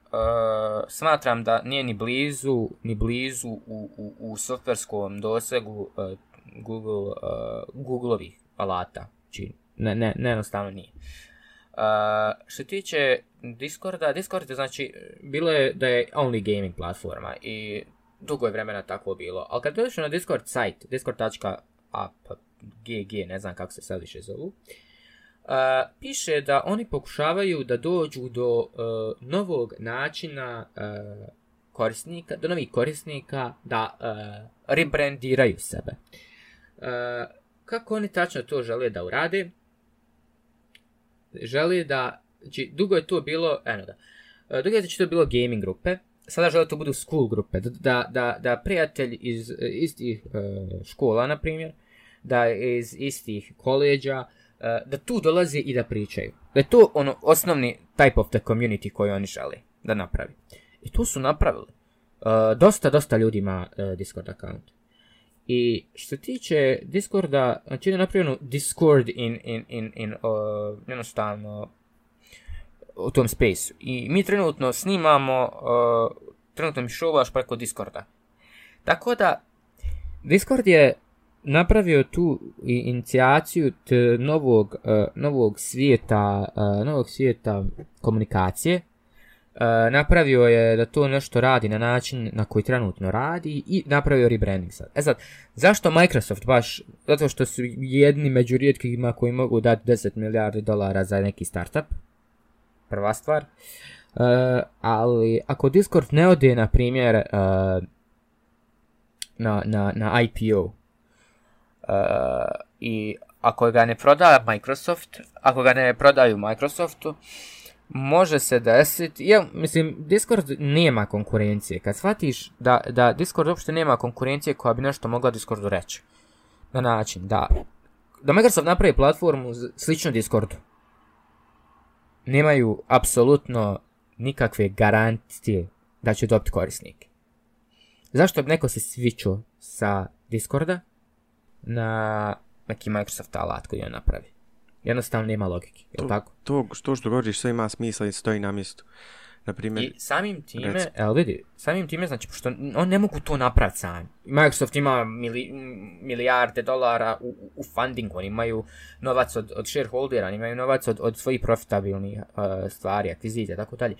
smatram da nije ni blizu, ni blizu u, u, softverskom dosegu Google, ovih alata, čini znači, ne, ne, jednostavno nije. Uh, što tiče Discorda, Discord je znači, bilo je da je only gaming platforma i dugo je vremena tako bilo. Ali kad dođeš na Discord site, discord.app.gg, ne znam kako se sad više zovu, uh, piše da oni pokušavaju da dođu do e, novog načina e, korisnika, do novih korisnika da e, rebrandiraju sebe. Kako oni tačno to žele da urade? želi da, znači dugo je to bilo, eno da, e, dugo je znači to bilo gaming grupe, sada žele to budu school grupe, da, da, da prijatelj iz e, istih e, škola, na primjer, da iz istih koleđa, da tu dolazi i da pričaju. Da je to ono osnovni type of the community koji oni žele da napravi. I tu su napravili. Dosta, dosta ljudi ima Discord account. I što tiče Discorda, znači je napravljeno Discord in, in, in, in jednostavno u tom spaceu. I mi trenutno snimamo, uh, trenutno mi šovaš preko Discorda. Tako da, Discord je napravio tu inicijaciju novog, e, novog svijeta, e, novog svijeta komunikacije, Eh, napravio je da to nešto radi na način na koji trenutno radi i napravio rebranding sad. E sad, zašto Microsoft baš? Zato što su jedni među rijetkima koji mogu dati 10 milijardi dolara za neki startup. Prva stvar. Eh, ali ako Discord ne ode, na primjer, eh, na, na, na IPO i ako ga ne proda Microsoft, ako ga ne prodaju Microsoftu, može se desiti, ja, mislim, Discord nema konkurencije. Kad shvatiš da, da Discord uopšte nema konkurencije koja bi nešto mogla Discordu reći. Na način da, da Microsoft napravi platformu sličnu Discordu. Nemaju apsolutno nikakve garantije da će dobiti korisnike. Zašto bi neko se svičao sa Discorda na neki Microsoft alat koji on napravi? jednostavno nema logike, je to, tako? To što što govoriš sve ima smisla i stoji na mjestu. Na I samim time, vidi, samim time, znači, pošto oni ne mogu to napraviti sami. Microsoft ima milijarde dolara u, u fundingu, oni imaju novac od, od shareholdera, oni imaju novac od, od svojih profitabilnih uh, stvari, akvizicija, tako dalje.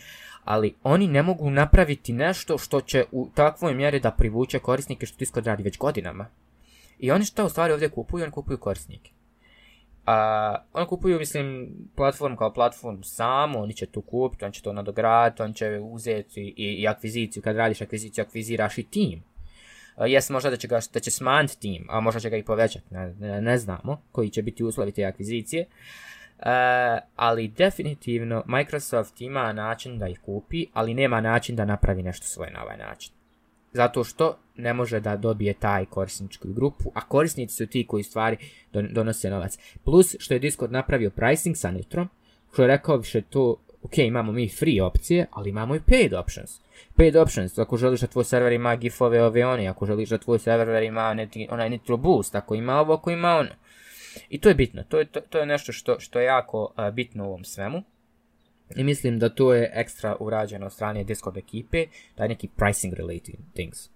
Ali oni ne mogu napraviti nešto što će u takvoj mjeri da privuče korisnike što Discord radi već godinama. I oni što u stvari ovdje kupuju? Oni kupuju korisnike. Uh, oni kupuju, mislim, platformu kao platformu samo, oni će tu kupiti, on će to nadograditi, on će uzeti i, i akviziciju, kad radiš akviziciju, akviziraš i tim. jes možda da će, ga, da će smanjiti tim, a možda će ga i povećati, ne, znamo koji će biti uslovi te akvizicije. ali definitivno Microsoft ima način da ih kupi, ali nema način da napravi nešto svoje na ovaj način zato što ne može da dobije taj korisničku grupu, a korisnici su ti koji stvari donose novac. Plus što je Discord napravio pricing sa Nitrom, što je rekao više to, ok, imamo mi free opcije, ali imamo i paid options. Paid options, ako želiš da tvoj server ima gifove ove one, ako želiš da tvoj server ima onaj Nitro Boost, ako ima ovo, ako ima ono. I to je bitno, to je, nešto što, što je jako bitno u ovom svemu. I mislim da to je ekstra urađeno od strane Discord ekipe, je neki pricing related things.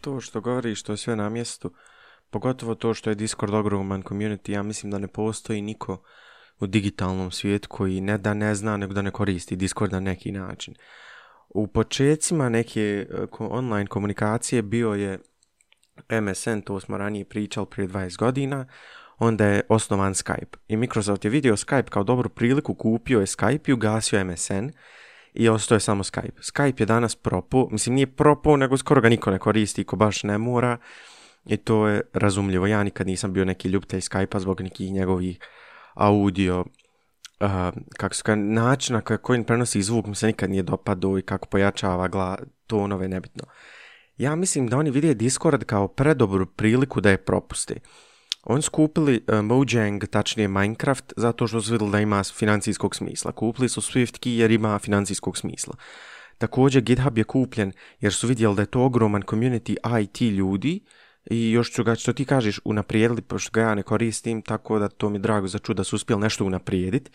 To što govoriš, što je sve na mjestu, pogotovo to što je Discord ogroman community, ja mislim da ne postoji niko u digitalnom svijetu koji ne da ne zna, nego da ne koristi Discord na neki način. U početcima neke e, online komunikacije bio je MSN, to smo ranije pričali prije 20 godina, onda je osnovan Skype. I Microsoft je vidio Skype kao dobru priliku, kupio je Skype i ugasio MSN i ostao je samo Skype. Skype je danas propo, mislim nije propo, nego skoro ga niko ne koristi, ko baš ne mora. I to je razumljivo. Ja nikad nisam bio neki ljubitelj Skype-a zbog nekih njegovih audio uh, kako se načina koji prenosi zvuk mi se nikad nije dopadao i kako pojačava gla, tonove, nebitno. Ja mislim da oni vide Discord kao predobru priliku da je propusti. Oni su kupili e, Mojang, tačnije Minecraft, zato što su vidjeli da ima financijskog smisla. Kupili su SwiftKey jer ima financijskog smisla. Također GitHub je kupljen jer su vidjeli da je to ogroman community IT ljudi i još ću ga, što ti kažeš, unaprijedili, pošto ga ja ne koristim, tako da to mi je drago za čud da su uspjeli nešto unaprijediti.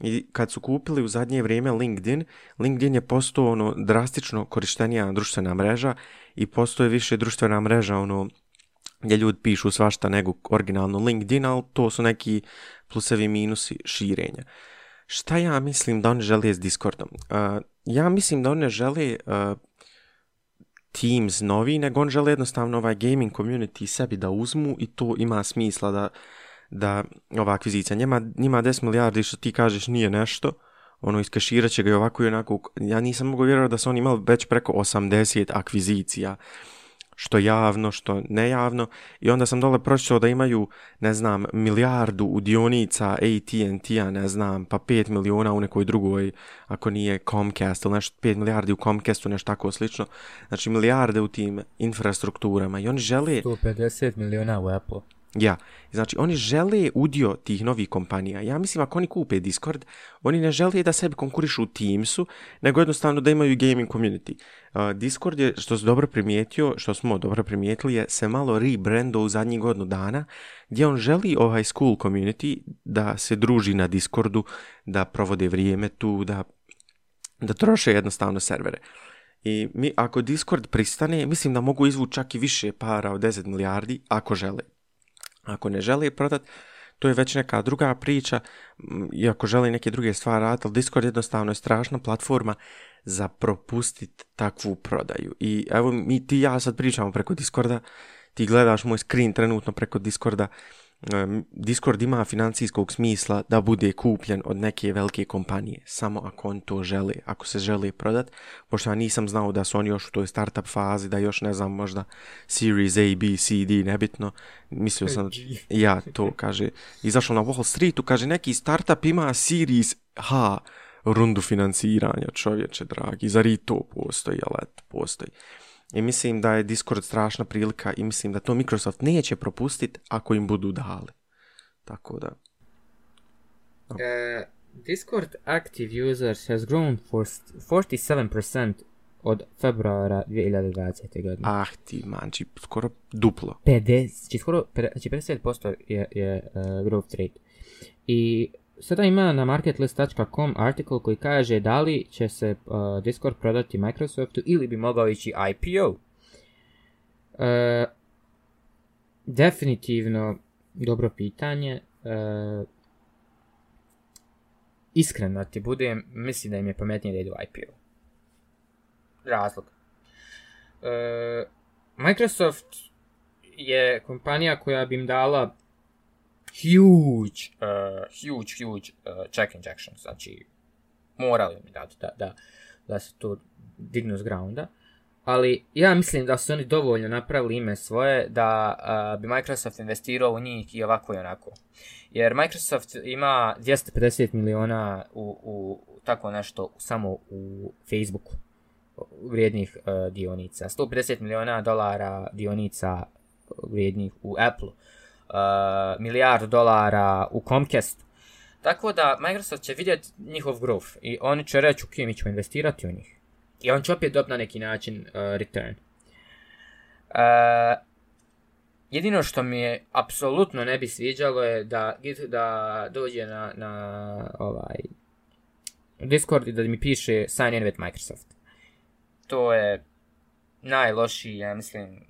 I kad su kupili u zadnje vrijeme LinkedIn, LinkedIn je postao ono drastično korištenija društvena mreža i postoje više društvena mreža ono gdje ljudi pišu svašta nego originalno LinkedIn, ali to su neki plusevi minusi širenja. Šta ja mislim da oni žele s Discordom? Uh, ja mislim da oni žele uh, Teams novi, nego on žele jednostavno ovaj gaming community sebi da uzmu i to ima smisla da, da ova akvizicija. Njima, njima 10 milijardi što ti kažeš nije nešto, ono iskaširat će ga i ovako i onako. Ja nisam mogu vjerovati da su oni imali već preko 80 akvizicija što javno, što nejavno i onda sam dole pročitao da imaju, ne znam, milijardu udionica AT&T-a, ne znam, pa 5 milijuna u nekoj drugoj, ako nije Comcast ili nešto, 5 milijardi u Comcastu, nešto tako slično. Znači milijarde u tim infrastrukturama i oni žele... 150 milijuna u Apple. Ja. Znači, oni žele udio tih novih kompanija. Ja mislim, ako oni kupe Discord, oni ne žele da sebi konkurišu u Teamsu, nego jednostavno da imaju gaming community. Discord je, što sam dobro primijetio, što smo dobro primijetili, je se malo rebrando u zadnjih godinu dana, gdje on želi ovaj school community da se druži na Discordu, da provode vrijeme tu, da, da troše jednostavno servere. I mi, ako Discord pristane, mislim da mogu izvući čak i više para od 10 milijardi ako žele. Ako ne želi prodat, to je već neka druga priča, i ako želi neke druge stvari raditi, ali Discord jednostavno je strašna platforma za propustiti takvu prodaju. I evo mi ti ja sad pričamo preko Discorda, ti gledaš moj screen trenutno preko Discorda, Discord ima financijskog smisla da bude kupljen od neke velike kompanije, samo ako oni to žele, ako se žele prodat, pošto ja nisam znao da su oni još u toj startup fazi, da još ne znam možda Series A, B, C, D, nebitno, mislio sam [laughs] ja to, kaže, izašao na Wall Streetu, kaže neki startup ima Series H rundu financiranja, čovječe dragi, zar i to postoji, ali postoji. I mislim da je Discord strašna prilika i mislim da to Microsoft neće propustiti ako im budu dali. Tako da... No. Uh, e, Discord active users has grown for 47% od februara 2020. godine. Ah ti, znači skoro duplo. 50, znači skoro, 50% znači je, je uh, growth rate. I Sada ima na marketlist.com article koji kaže da li će se uh, Discord prodati Microsoftu ili bi mogao ići IPO. Uh, e, definitivno dobro pitanje. Uh, e, iskreno ti budem, mislim da im je pametnije da idu IPO. Razlog. E, Microsoft je kompanija koja bi im dala Uh, huge, huge, huge uh, check injection, znači morali mi dati da, da, da se to dignu s grounda. Ali ja mislim da su oni dovoljno napravili ime svoje da uh, bi Microsoft investirao u njih i ovako i onako. Jer Microsoft ima 250 miliona u, u tako nešto samo u Facebooku vrijednih dionica. 150 miliona dolara dionica vrijednih u Apple. Uh, milijardu dolara u Comcast. Tako da Microsoft će vidjeti njihov growth i oni će reći u mi ćemo investirati u njih. I on će opet dobiti na neki način uh, return. Uh, jedino što mi je apsolutno ne bi sviđalo je da, da dođe na, ovaj Discord i da mi piše sign in with Microsoft. To je najlošiji, ja mislim,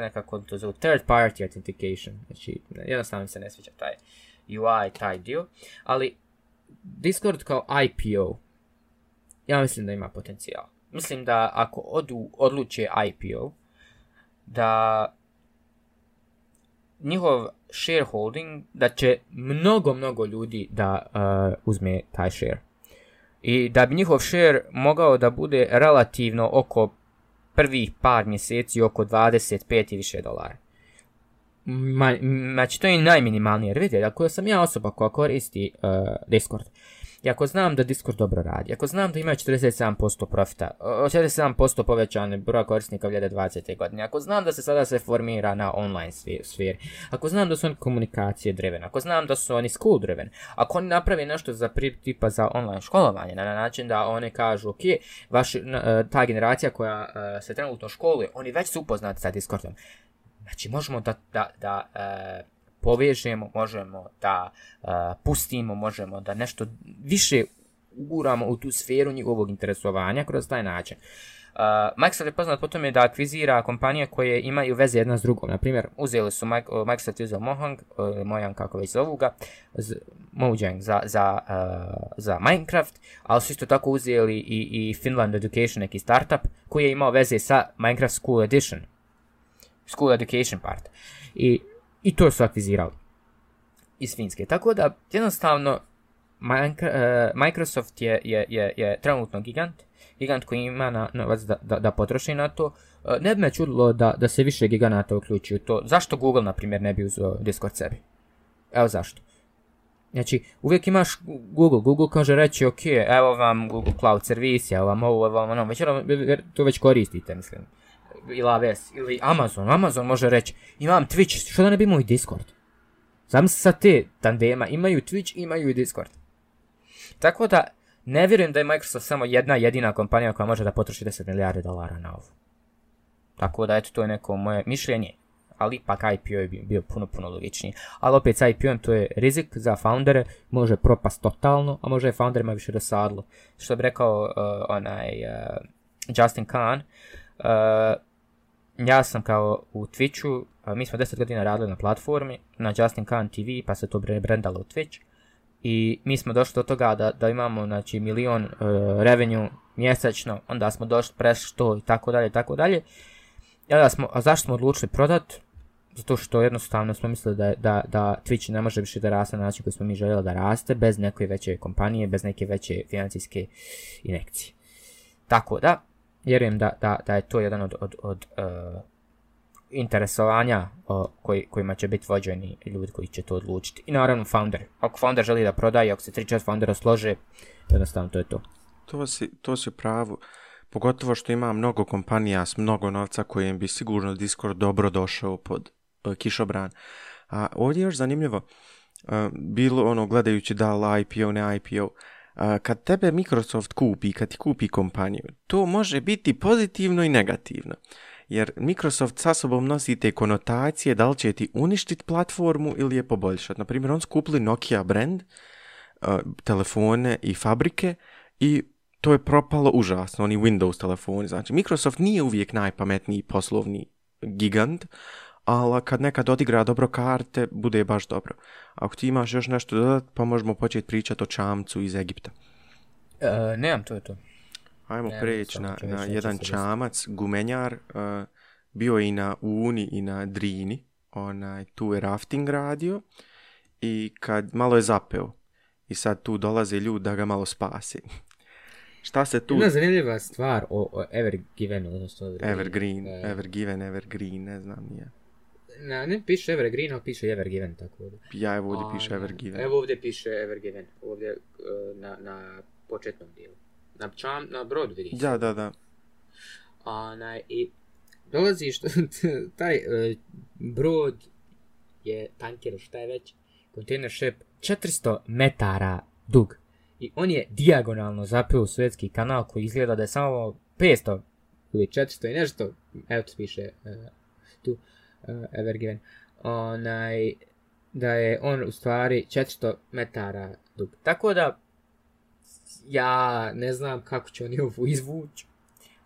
nekako to zove third party authentication, znači jednostavno se ne sviđa taj UI, taj dio, ali Discord kao IPO, ja mislim da ima potencijal. Mislim da ako odu, odluče IPO, da njihov shareholding, da će mnogo, mnogo ljudi da uh, uzme taj share. I da bi njihov share mogao da bude relativno oko prvih par mjeseci oko 25 i više dolara. Ma, znači to je najminimalnije, jer vidite, ako sam ja osoba koja koristi eh, Discord, i ako znam da Discord dobro radi, ako znam da ima 47% profita, 47% povećane broja korisnika 2020. godine, ako znam da se sada se formira na online sferi, ako znam da su oni komunikacije driven, ako znam da su oni school driven, ako oni napravi nešto za pri, tipa za online školovanje, na način da one kažu, ok, e, ta generacija koja e, se trenutno školuje, oni već su upoznati sa Discordom. Znači, možemo da e, povežemo, možemo da pustimo, možemo da nešto više uguramo u tu sferu njihovog interesovanja kroz taj način. Uh, Microsoft je poznat po tome da akvizira kompanije koje imaju veze jedna s drugom. Na primjer, uzeli su Microsoft Mohang, e, Mojang kako već zovu ga, za, za, e, za Minecraft, ali su isto tako uzeli i, i Finland Education, neki startup, koji je imao veze sa Minecraft School Edition. School Education part. I i to su akvizirali iz Finske. Tako da, jednostavno, e, Microsoft je, je, je, je trenutno gigant, gigant koji ima novac da, da, potroši na to. E, ne bi me čudilo da, da se više giganata uključi u to. Zašto Google, na primjer, ne bi uzeo Discord sebi? Evo zašto. Znači, uvijek imaš Google, Google kaže reći, ok, evo vam Google Cloud servis, evo vam ovo, evo vam ono, već, ono, to već koristite, mislim ili AWS ili Amazon. Amazon može reći imam Twitch, što da ne bi imao i Discord? Znam se sad te tandema, imaju Twitch, imaju i Discord. Tako da, ne vjerujem da je Microsoft samo jedna jedina kompanija koja može da potroši 10 milijardi dolara na ovo. Tako da, eto, to je neko moje mišljenje. Ali ipak IPO je bio, puno, puno logičniji. Ali opet s IPO-om to je rizik za foundere, može propast totalno, a može je founderima više dosadlo. Što bi rekao uh, onaj uh, Justin Kahn, uh, ja sam kao u Twitchu, mi smo 10 godina radili na platformi, na Justin Khan TV, pa se to prebrendalo u Twitch. I mi smo došli do toga da, da imamo znači, milion e, revenue mjesečno, onda smo došli preš što i tako dalje i tako dalje. I onda smo, a zašto smo odlučili prodat? Zato što jednostavno smo mislili da, da, da Twitch ne može više da raste na način koji smo mi željeli da raste, bez neke veće kompanije, bez neke veće financijske inekcije. Tako da, vjerujem da, da, da je to jedan od, od, od e, interesovanja koji, kojima će biti vođeni ljudi koji će to odlučiti. I naravno founder. Ako founder želi da prodaje, ako se 3-4 foundera slože, jednostavno to je to. To si, to si pravo. Pogotovo što ima mnogo kompanija s mnogo novca kojim bi sigurno Discord dobro došao pod e, kišobran. A ovdje je još zanimljivo, e, bilo ono gledajući da li IPO, ne IPO, kad tebe Microsoft kupi, kad ti kupi kompaniju, to može biti pozitivno i negativno. Jer Microsoft sa sobom nosi te konotacije da li će ti uništit platformu ili je poboljšati. Naprimjer, on skupli Nokia brand, telefone i fabrike i to je propalo užasno, oni Windows telefoni. Znači, Microsoft nije uvijek najpametniji poslovni gigant, ali kad nekad odigra dobro karte, bude baš dobro. Ako ti imaš još nešto dodat, pa možemo početi pričati o čamcu iz Egipta. E, nemam, to je to. Ajmo preći na, na jedan čamac, gumenjar, e, bio je i na Uni i na Drini, onaj, tu je rafting radio i kad malo je zapeo i sad tu dolaze ljudi da ga malo spasi. [laughs] Šta se tu... Jedna zanimljiva stvar o, o Evergivenu, odnosno Evergreen. Evergreen, e. Evergiven, Evergreen, ne znam nije. Na, ne piše Evergreen, ali piše Evergiven, tako ovdje. Ja, evo ovdje piše Evergiven. Evo ovdje piše Evergiven, ovdje e, na, na početnom dijelu. Na, čam, na brod vidiš. Da, da, da. na, i što, [laughs] taj e, brod je tanker, šta je već, container ship, 400 metara dug. I on je dijagonalno zapio u Svetski kanal koji izgleda da je samo 500 ili 400 i nešto, evo piše e, tu. Eh, Evergiven, onaj, da je on u stvari 400 metara dug. Tako da, ja ne znam kako će oni ovu izvući,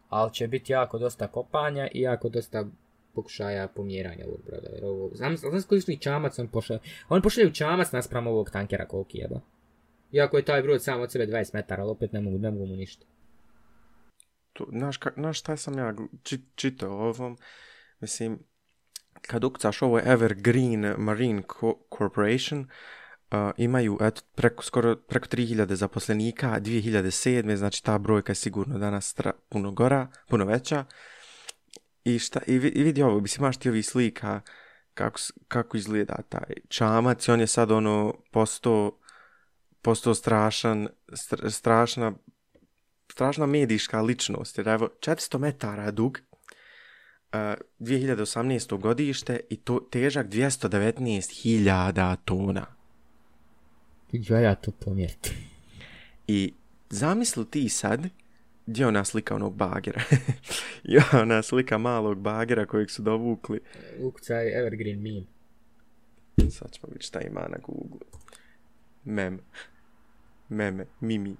ali će biti jako dosta kopanja i jako dosta pokušaja pomjeranja ovog broda. Jer ovo, znam, čamac on pošalje. On pošalje čamac naspram ovog tankera koliki jeba. Iako je taj brod sam od sebe 20 metara, ali opet ne mogu, ne mogu mu ništa. Tu, znaš, šta sam ja čitao ovom? Mislim, kad ukcaš ovo Evergreen Marine Co Corporation, imaju eto, preko, skoro preko 3000 zaposlenika, 2007. Znači ta brojka je sigurno danas puno gora, puno veća. I, šta, i, i vidi ovo, mislim, imaš ti ovih slika kako, kako izgleda taj čamac i on je sad ono posto, posto strašan, strašna, strašna medijska ličnost. Jer evo, 400 metara dug, 2018. godište i to težak 219.000 tona. Ja, ja to pomijeti. I zamisli ti sad gdje ona slika onog bagera. [laughs] I ona slika malog bagera kojeg su dovukli. Ukcaj Evergreen meme. Sad ćemo vidjeti šta ima na Google. Mem. Meme. Mimi.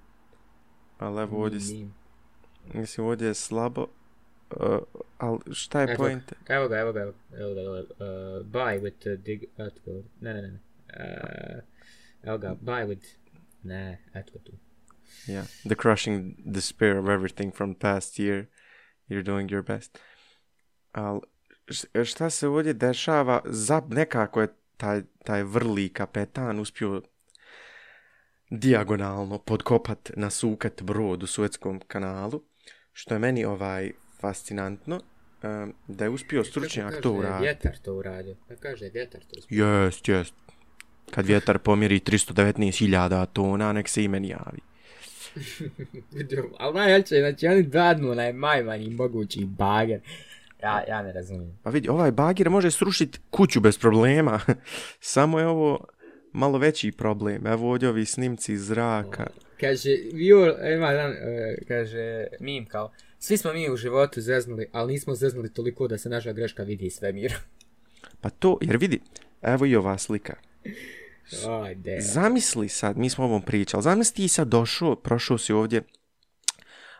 Ali evo ovdje... Mislim ovdje je slabo Uh, eh, ali šta je point Evo ga, evo ga, evo ga, evo ga, uh, buy with uh, dig, outward, ne, ne, ne, ne, uh, evo ga, buy with, ne, eto tu. Yeah, the crushing despair of everything from past year, you're doing your best. Ali šta se ovdje dešava, za nekako je taj, taj vrli kapetan uspio dijagonalno podkopat, nasukat brod u Suetskom kanalu, što je meni ovaj fascinantno ehm, da je uspio stručnjak to uraditi. Vjetar to uradio. Da kaže vjetar to uspio. Jest, jest. Kad vjetar pomjeri 319.000 tona, nek se i meni javi. [laughs] Ali najjače, znači oni dadnu onaj najmanji mogući bager. Ja, ja ne razumijem. Pa vidi, ovaj bager može srušiti kuću bez problema. [laughs] Samo je ovo malo veći problem. Evo ovdje ovi snimci zraka. Kaže, Vio, ima e, kaže, mim kao, svi smo mi u životu zeznuli, ali nismo zeznuli toliko da se naša greška vidi sve svemira. [laughs] Pa to, jer vidi, evo i ova slika. zamisli sad, mi smo ovom pričali, zamisli ti sad došao, prošao si ovdje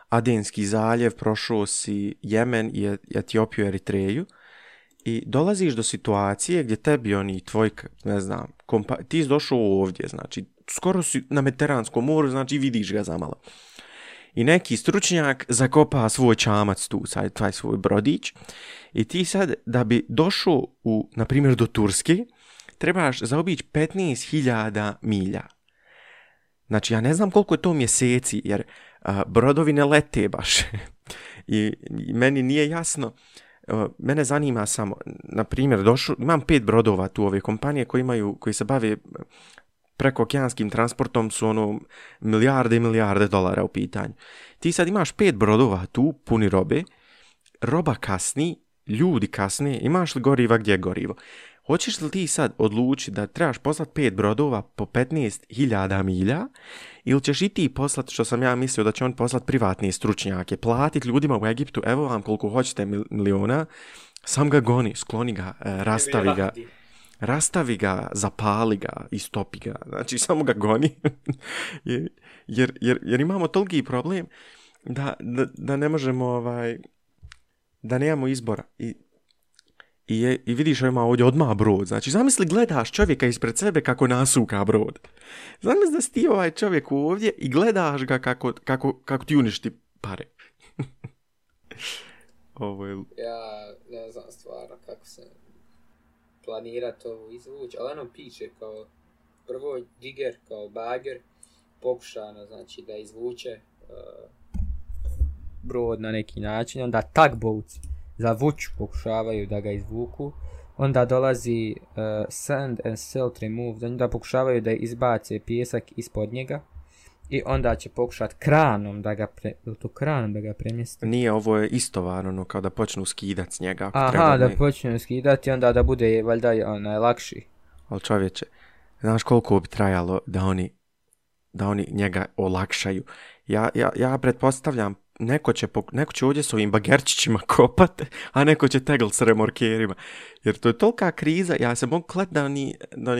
Adenski zaljev, prošao si Jemen i Etiopiju, Eritreju i dolaziš do situacije gdje tebi oni tvoj, ne znam, ti si došao ovdje, znači skoro si na Mediteranskom moru, znači vidiš ga zamalo i neki stručnjak zakopa svoj čamac tu, sad taj svoj brodić. I ti sad, da bi došao, u, na primjer, do Turske, trebaš zaobići 15.000 milja. Znači, ja ne znam koliko je to mjeseci, jer brodovi ne lete baš. [laughs] I, meni nije jasno, mene zanima samo, na primjer, imam pet brodova tu ove kompanije koji, imaju, koji se bave preko okeanskim transportom su ono milijarde i milijarde dolara u pitanju. Ti sad imaš pet brodova tu puni robe, roba kasni, ljudi kasni, imaš li goriva gdje je gorivo? Hoćeš li ti sad odlučiti da trebaš poslat pet brodova po 15.000 milja ili ćeš i ti poslat što sam ja mislio da će on poslat privatni stručnjake, platit ljudima u Egiptu, evo vam koliko hoćete miliona, sam ga goni, skloni ga, e, rastavi ga rastavi ga, zapali ga, istopi ga, znači samo ga goni, [laughs] jer, jer, jer imamo toliki problem da, da, ne možemo, ovaj, da nemamo izbora i i, i vidiš ima ovdje odmah brod. Znači, zamisli gledaš čovjeka ispred sebe kako nasuka brod. Zamisli da si ti ovaj čovjek ovdje i gledaš ga kako, kako, kako ti uništi pare. [laughs] Ovo Ja ne znam stvarno kako se planirati ovo izvući, ali ono piše kao prvo digger kao bager pokušano znači da izvuče uh, brod na neki način, onda tugboat za vuču pokušavaju da ga izvuku, onda dolazi uh, sand and silt removed, onda pokušavaju da izbace pijesak ispod njega, i onda će pokušati kranom da ga pre, kranom da ga premjesti. Nije ovo je istovar ono kao da počnu skidat s njega. Ako Aha, treba da ne... počnu skidati onda da bude valjda onaj lakši. Ali čovječe, znaš koliko bi trajalo da oni da oni njega olakšaju. Ja, ja, ja pretpostavljam neko će, neko će ovdje s ovim bagerčićima [laughs] kopati a neko će tegl s remorkerima. Jer to je tolika kriza, ja se mogu klet da ni, da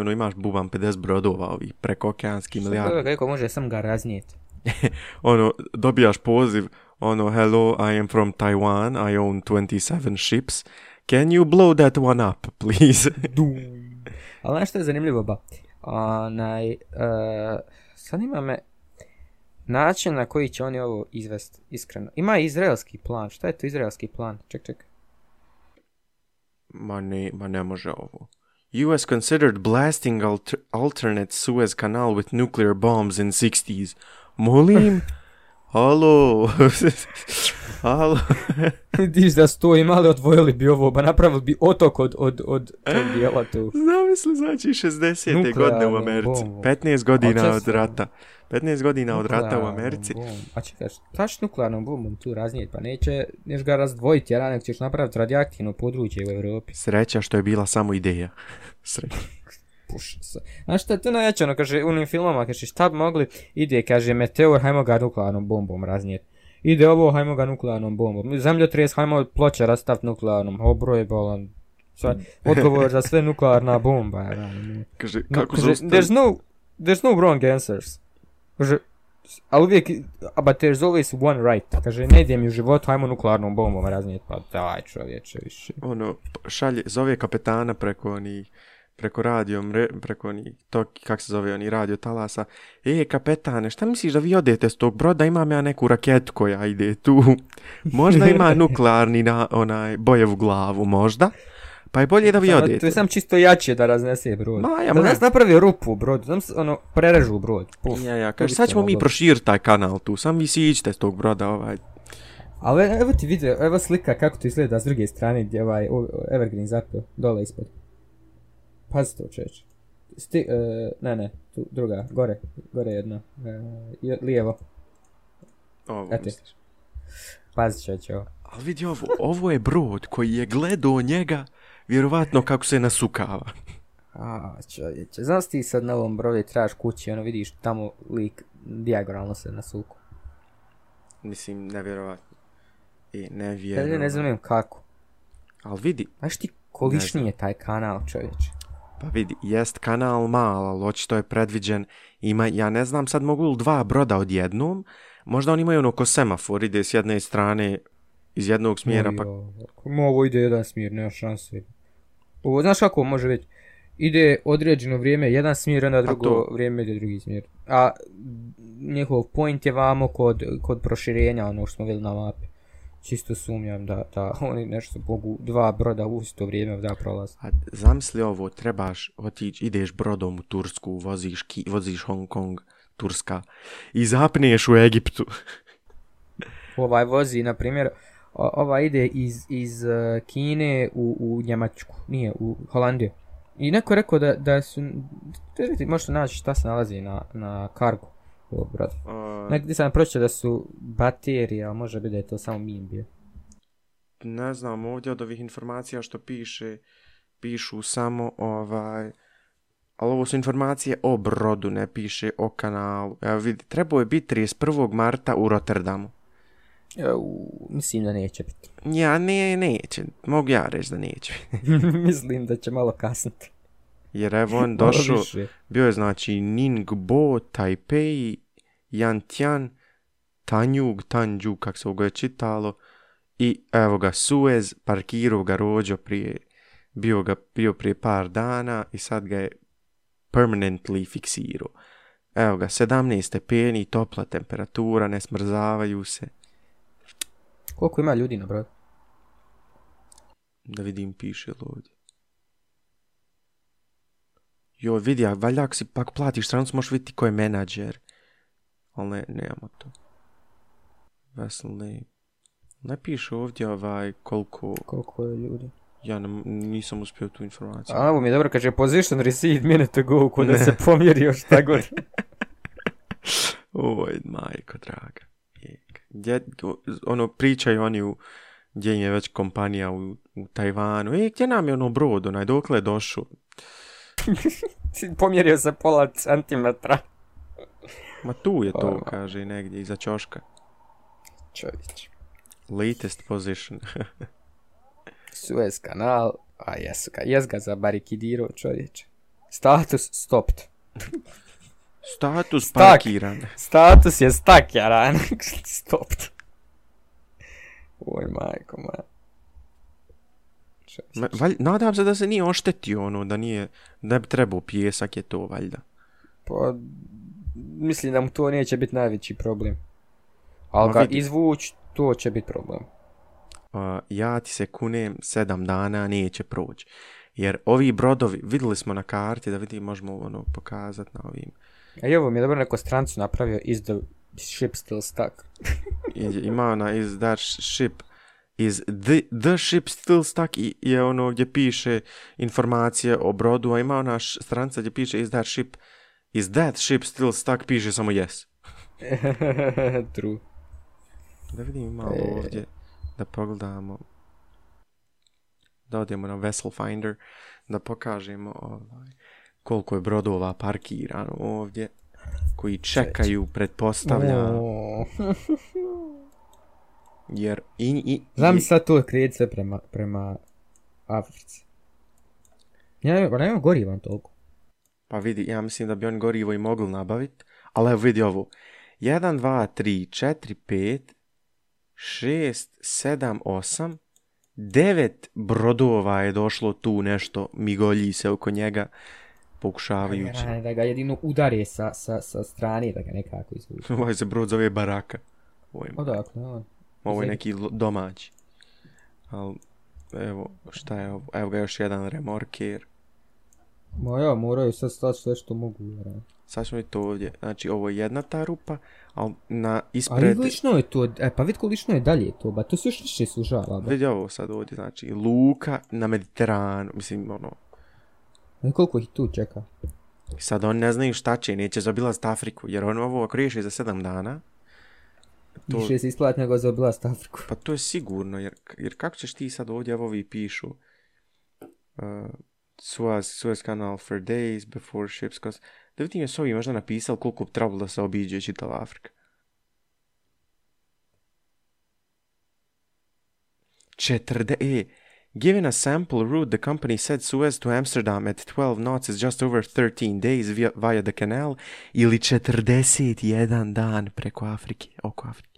ono imaš buban 50 brodova ovih preko okeanskih milijarda. Kako može sam ga raznijeti? [laughs] ono, dobijaš poziv, ono, hello, I am from Taiwan, I own 27 ships, can you blow that one up, please? [laughs] Ali znaš što je zanimljivo, ba? Onaj, eh, me, način na koji će oni ovo izvesti, iskreno. Ima izraelski plan, šta je to izraelski plan? Ček, ček. Ma ne, ma ne može ovo. US considered blasting alter, alternate Suez Canal with nuclear bombs in 60s. Molim? [laughs] Halo, halo. [laughs] [laughs] Diš da sto imali, odvojili bi ovo, pa napravili bi otok od, od, od tog eh, dijela tu. Zamisli, znači 60. godine u Americi, bom, 15 godina od rata. 15 godina od rata u Americi. Bom. A čekaj, šta ćeš nuklearnom bombom tu raznijeti? Pa neće, neš ga razdvojiti, jer ćeš napraviti radioaktivno područje u Europi. Sreća što je bila samo ideja. [laughs] Sreća puš se. Znaš šta to najjače, ono, kaže, u onim filmama, kaže, šta bi mogli, ide, kaže, meteor, hajmo ga nuklearnom bombom raznijeti. Ide ovo, hajmo ga nuklearnom bombom. Zemljotres, hajmo ploče rastaviti nuklearnom. Obroj bolan. Odgovor za sve nuklearna bomba. Ja, kaže, kako no, there's no, there's no wrong answers. Kaže, ali uvijek, but there's always one right. Kaže, ne idem mi u životu, hajmo nuklearnom bombom raznijeti. Pa daj čovječe više. Ono, šalje, zove kapetana preko onih preko radio, preko ni, to, kak se zove oni, radio talasa, e, kapetane, šta misliš da vi odete s tog broda, imam ja neku raketu koja ide tu, [laughs] možda ima nuklearni na, onaj, bojevu glavu, možda, pa je bolje da vi odete. To je sam čisto jače da raznese brod. Maja, da nas napravi rupu u brodu, sam ono, prerežu brod. Puf, ja, ja, sad ćemo mi proširiti taj kanal tu, sam vi siđite s tog broda, ovaj, ali evo ti video, evo slika kako to izgleda s druge strane gdje ovaj Evergreen zapio, dole ispod. Pazi to Sti, e, ne, ne, tu, druga, gore, gore jedna, e, lijevo. Ovo misliš? Pazi ovo. Ali vidi ovo, ovo je brod koji je gledao njega, vjerovatno kako se nasukava. A, čovječe, znaš ti sad na ovom brodu trebaš kući, ono vidiš tamo lik dijagonalno se nasuku. Mislim, nevjerovatno. I nevjerovatno. ne znam kako. Ali vidi. Znaš ti kolišnji je taj kanal, čovječe? Pa vidi, jest kanal malo, ali očito je predviđen. Ima, ja ne znam, sad mogu li dva broda odjednom? Možda oni imaju ono ko semafor, ide s jedne strane iz jednog smjera. Pa... ovo ide jedan smjer, nema šanse. Ovo, znaš kako može već, Ide određeno vrijeme jedan smjer, onda drugo vrijeme ide drugi smjer. A njihov point je vamo kod, proširenja, ono što smo vidjeli na mapi čisto sumnjam da, da [laughs] oni nešto mogu dva broda u isto vrijeme da prolaze. A zamisli ovo, trebaš otići, ideš brodom u Tursku, voziš, voziš Hong Kong, Turska i zapneš u Egiptu. [laughs] ovaj vozi, na primjer, ova ide iz, iz e, Kine u, u Njemačku, nije, u Holandiju. I neko rekao da, da su, možete naći šta se nalazi na, na kargu. O, brat. sam pročitao da su baterije, a može biti da je to samo mim bio. Ne znam, ovdje od ovih informacija što piše, pišu samo ovaj... Ali ovo su informacije o brodu, ne piše o kanalu. Evo vidi, trebao je biti 31. marta u Rotterdamu. mislim da neće biti. Ja, ne, neće. Mogu ja reći da neće. [laughs] [laughs] mislim da će malo kasniti. Jer evo on došao, bio je znači Ningbo, Taipei, Yantian, Tanjug, Tanju, kako se je čitalo. I evo ga, Suez, parkirao ga rođo prije, bio ga bio prije par dana i sad ga je permanently fiksirao. Evo ga, 17 stepeni, topla temperatura, ne smrzavaju se. Koliko ima ljudi na brodu? Da vidim, piše ovdje. Jo, vidi, a valjda ako si pak platiš stranicu možeš vidjeti ko je menadžer. Ali ne, nemamo to. Veseli. Ne ovdje ovaj koliko... Koliko je ljudi. Ja nisam uspio tu informaciju. A, ovo mi je dobro, kaže position received minute ago, kod da se pomjeri šta god. [laughs] Oj, majko draga. Gdje, ono, pričaju oni u, gdje je već kompanija u, Tajvanu. I e, gdje nam je ono brod, onaj, dokle je došao? [laughs] Pomjerio se pola centimetra. Ma tu je to, kaže, negdje, iza čoška. Čovječ. Latest position. [laughs] Suez kanal, a jesu ga, jes ga zabarikidirao čovječe. Status stopped. [laughs] Status parkiran. Status je stakjaran. stopped. Oj majko majko nadam se da se nije oštetio ono, da nije, da bi trebao pijesak je to valjda. Pa, mislim da mu to neće biti najveći problem. Ali ga izvuć, to će biti problem. Pa, ja ti se kunem sedam dana, neće proći. Jer ovi brodovi, vidjeli smo na karti, da vidimo možemo ono pokazati na ovim. A e, i ovo mi je dobro neko strancu napravio iz the ship still stuck. Ima ona iz that ship is the, the ship still stuck I je ono gdje piše informacije o brodu, a ima ona stranca gdje piše is that ship, is that ship still stuck, piše samo yes. [laughs] True. Da vidim malo e. ovdje, da pogledamo, da odemo na Vessel Finder, da pokažemo ovaj, koliko je brodova parkirano ovdje koji čekaju, pretpostavljam. [laughs] Jer i... i, Znam i... sad tu krijeti sve prema, prema Africi. Ja, ja goriva toliko. Pa vidi, ja mislim da bi on gorivo i mogli nabaviti. Ali evo vidi ovo. 1, 2, 3, 4, 5, 6, 7, 8, 9 brodova je došlo tu nešto, migolji se oko njega pokušavajući. da ga jedino udare sa, sa, sa strane, da ga nekako izvuče. [laughs] Ovaj se brod zove Baraka. Odakle, on. Ovo je neki domaći. Al, evo, šta je ovo? Evo ga još jedan remorker. Ma ja, moraju sad stati sve što mogu. Sad ćemo to ovdje. Znači, ovo je jedna ta rupa, ali na ispred... Ali lično je to, e, pa vidi lično je dalje to, ba, to se još više sužava. Vidi ovo sad ovdje, znači, luka na Mediteranu, mislim, ono... Ne koliko ih tu čeka? Sad oni ne znaju šta će, neće zabilazit Afriku, jer ono ovo ako riješi za sedam dana, to... Više se isplati nego za oblast Afriku. Pa to je sigurno, jer, jer kako ćeš ti sad ovdje, ovi pišu, uh, Suez, Suez kanal for days before ships cause... Da vidim jesu ovi možda napisali koliko bi trebalo da se obiđe Čitav Afrika. Četrde... E, Given a sample route, the company said Suez to Amsterdam at 12 knots is just over 13 days via, the canal ili 41 dan preko Afrike, oko Afrike.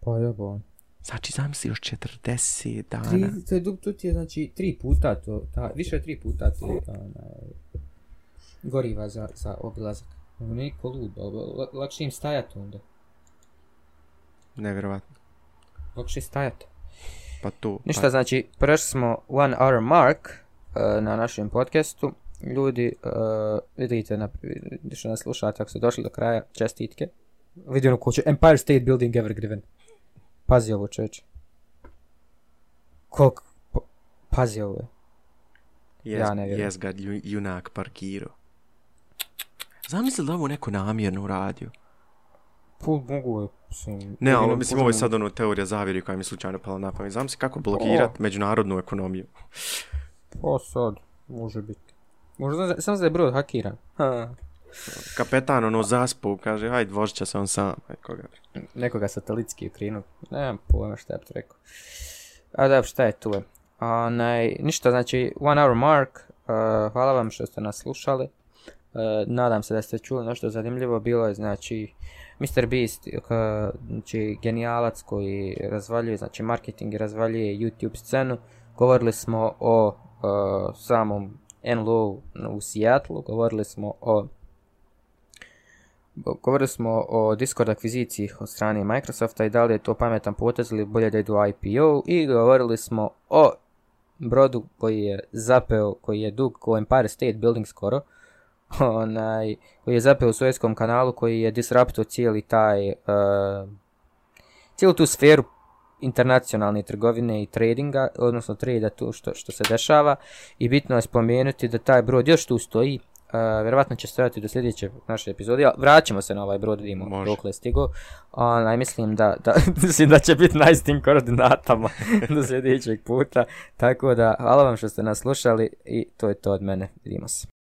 Pa jebo. Pa. Znači, znam si još 40 dana. Tri, to, je, ti je znači tri puta to, ta, više od tri puta ti onaj, goriva za, za obilazak. Ono Niko ludo, lakše im stajati onda. Nevjerovatno. Lakše stajati. Pa tu. Pa- Ništa, pa... znači, prešli smo one hour mark uh, na našem podcastu. Ljudi, uh, vidite na, što nas slušate, ako ste došli do kraja, čestitke. Vidimo kuću, Empire State Building Evergreen. Pazi ovo čeče. Koliko... Pazi ovo. ja ne vjerujem. Jes ga junak parkirao. Zamisli da ovo neko namjerno uradio. Pul mogu je, Ne, ali mislim ovo je sad ono teorija zavjeri koja mi je slučajno pala na pamet. Zamisli kako blokirat međunarodnu ekonomiju. Pa sad, može biti. Možda, sam da je brod hakiran. Kapetan ono zaspu, kaže, aj dvožića se on sam. Koga. Nekoga satelitski krinu, Nemam pojma šta bi rekao. A da, šta je tu? Onaj, ništa, znači, one hour mark. E, hvala vam što ste nas slušali. E, nadam se da ste čuli nešto zanimljivo. Bilo je, znači, Mr. Beast, e, znači, genijalac koji razvaljuje, znači, marketing razvaljuje YouTube scenu. Govorili smo o samom NLO u Seattleu, govorili smo o Govorili smo o Discord akviziciji od strane Microsofta i da li je to pametan potez ili bolje da idu IPO i govorili smo o brodu koji je zapeo, koji je dug ko Empire State Building skoro, [laughs] onaj, koji je zapeo u sovjetskom kanalu, koji je disruptuo cijeli taj, e, cijelu tu sferu internacionalne trgovine i tradinga, odnosno trada tu što, što se dešava i bitno je spomenuti da taj brod još tu stoji, Eh, vjerovatno će stojati do sljedeće naše epizode. Vraćamo se na ovaj brod, vidimo dok je stigo. Ono, mislim da, da, [laughs] mislim da će biti najstim tim koordinatama [laughs] do sljedećeg puta. Tako da, hvala vam što ste nas slušali i to je to od mene. Vidimo se.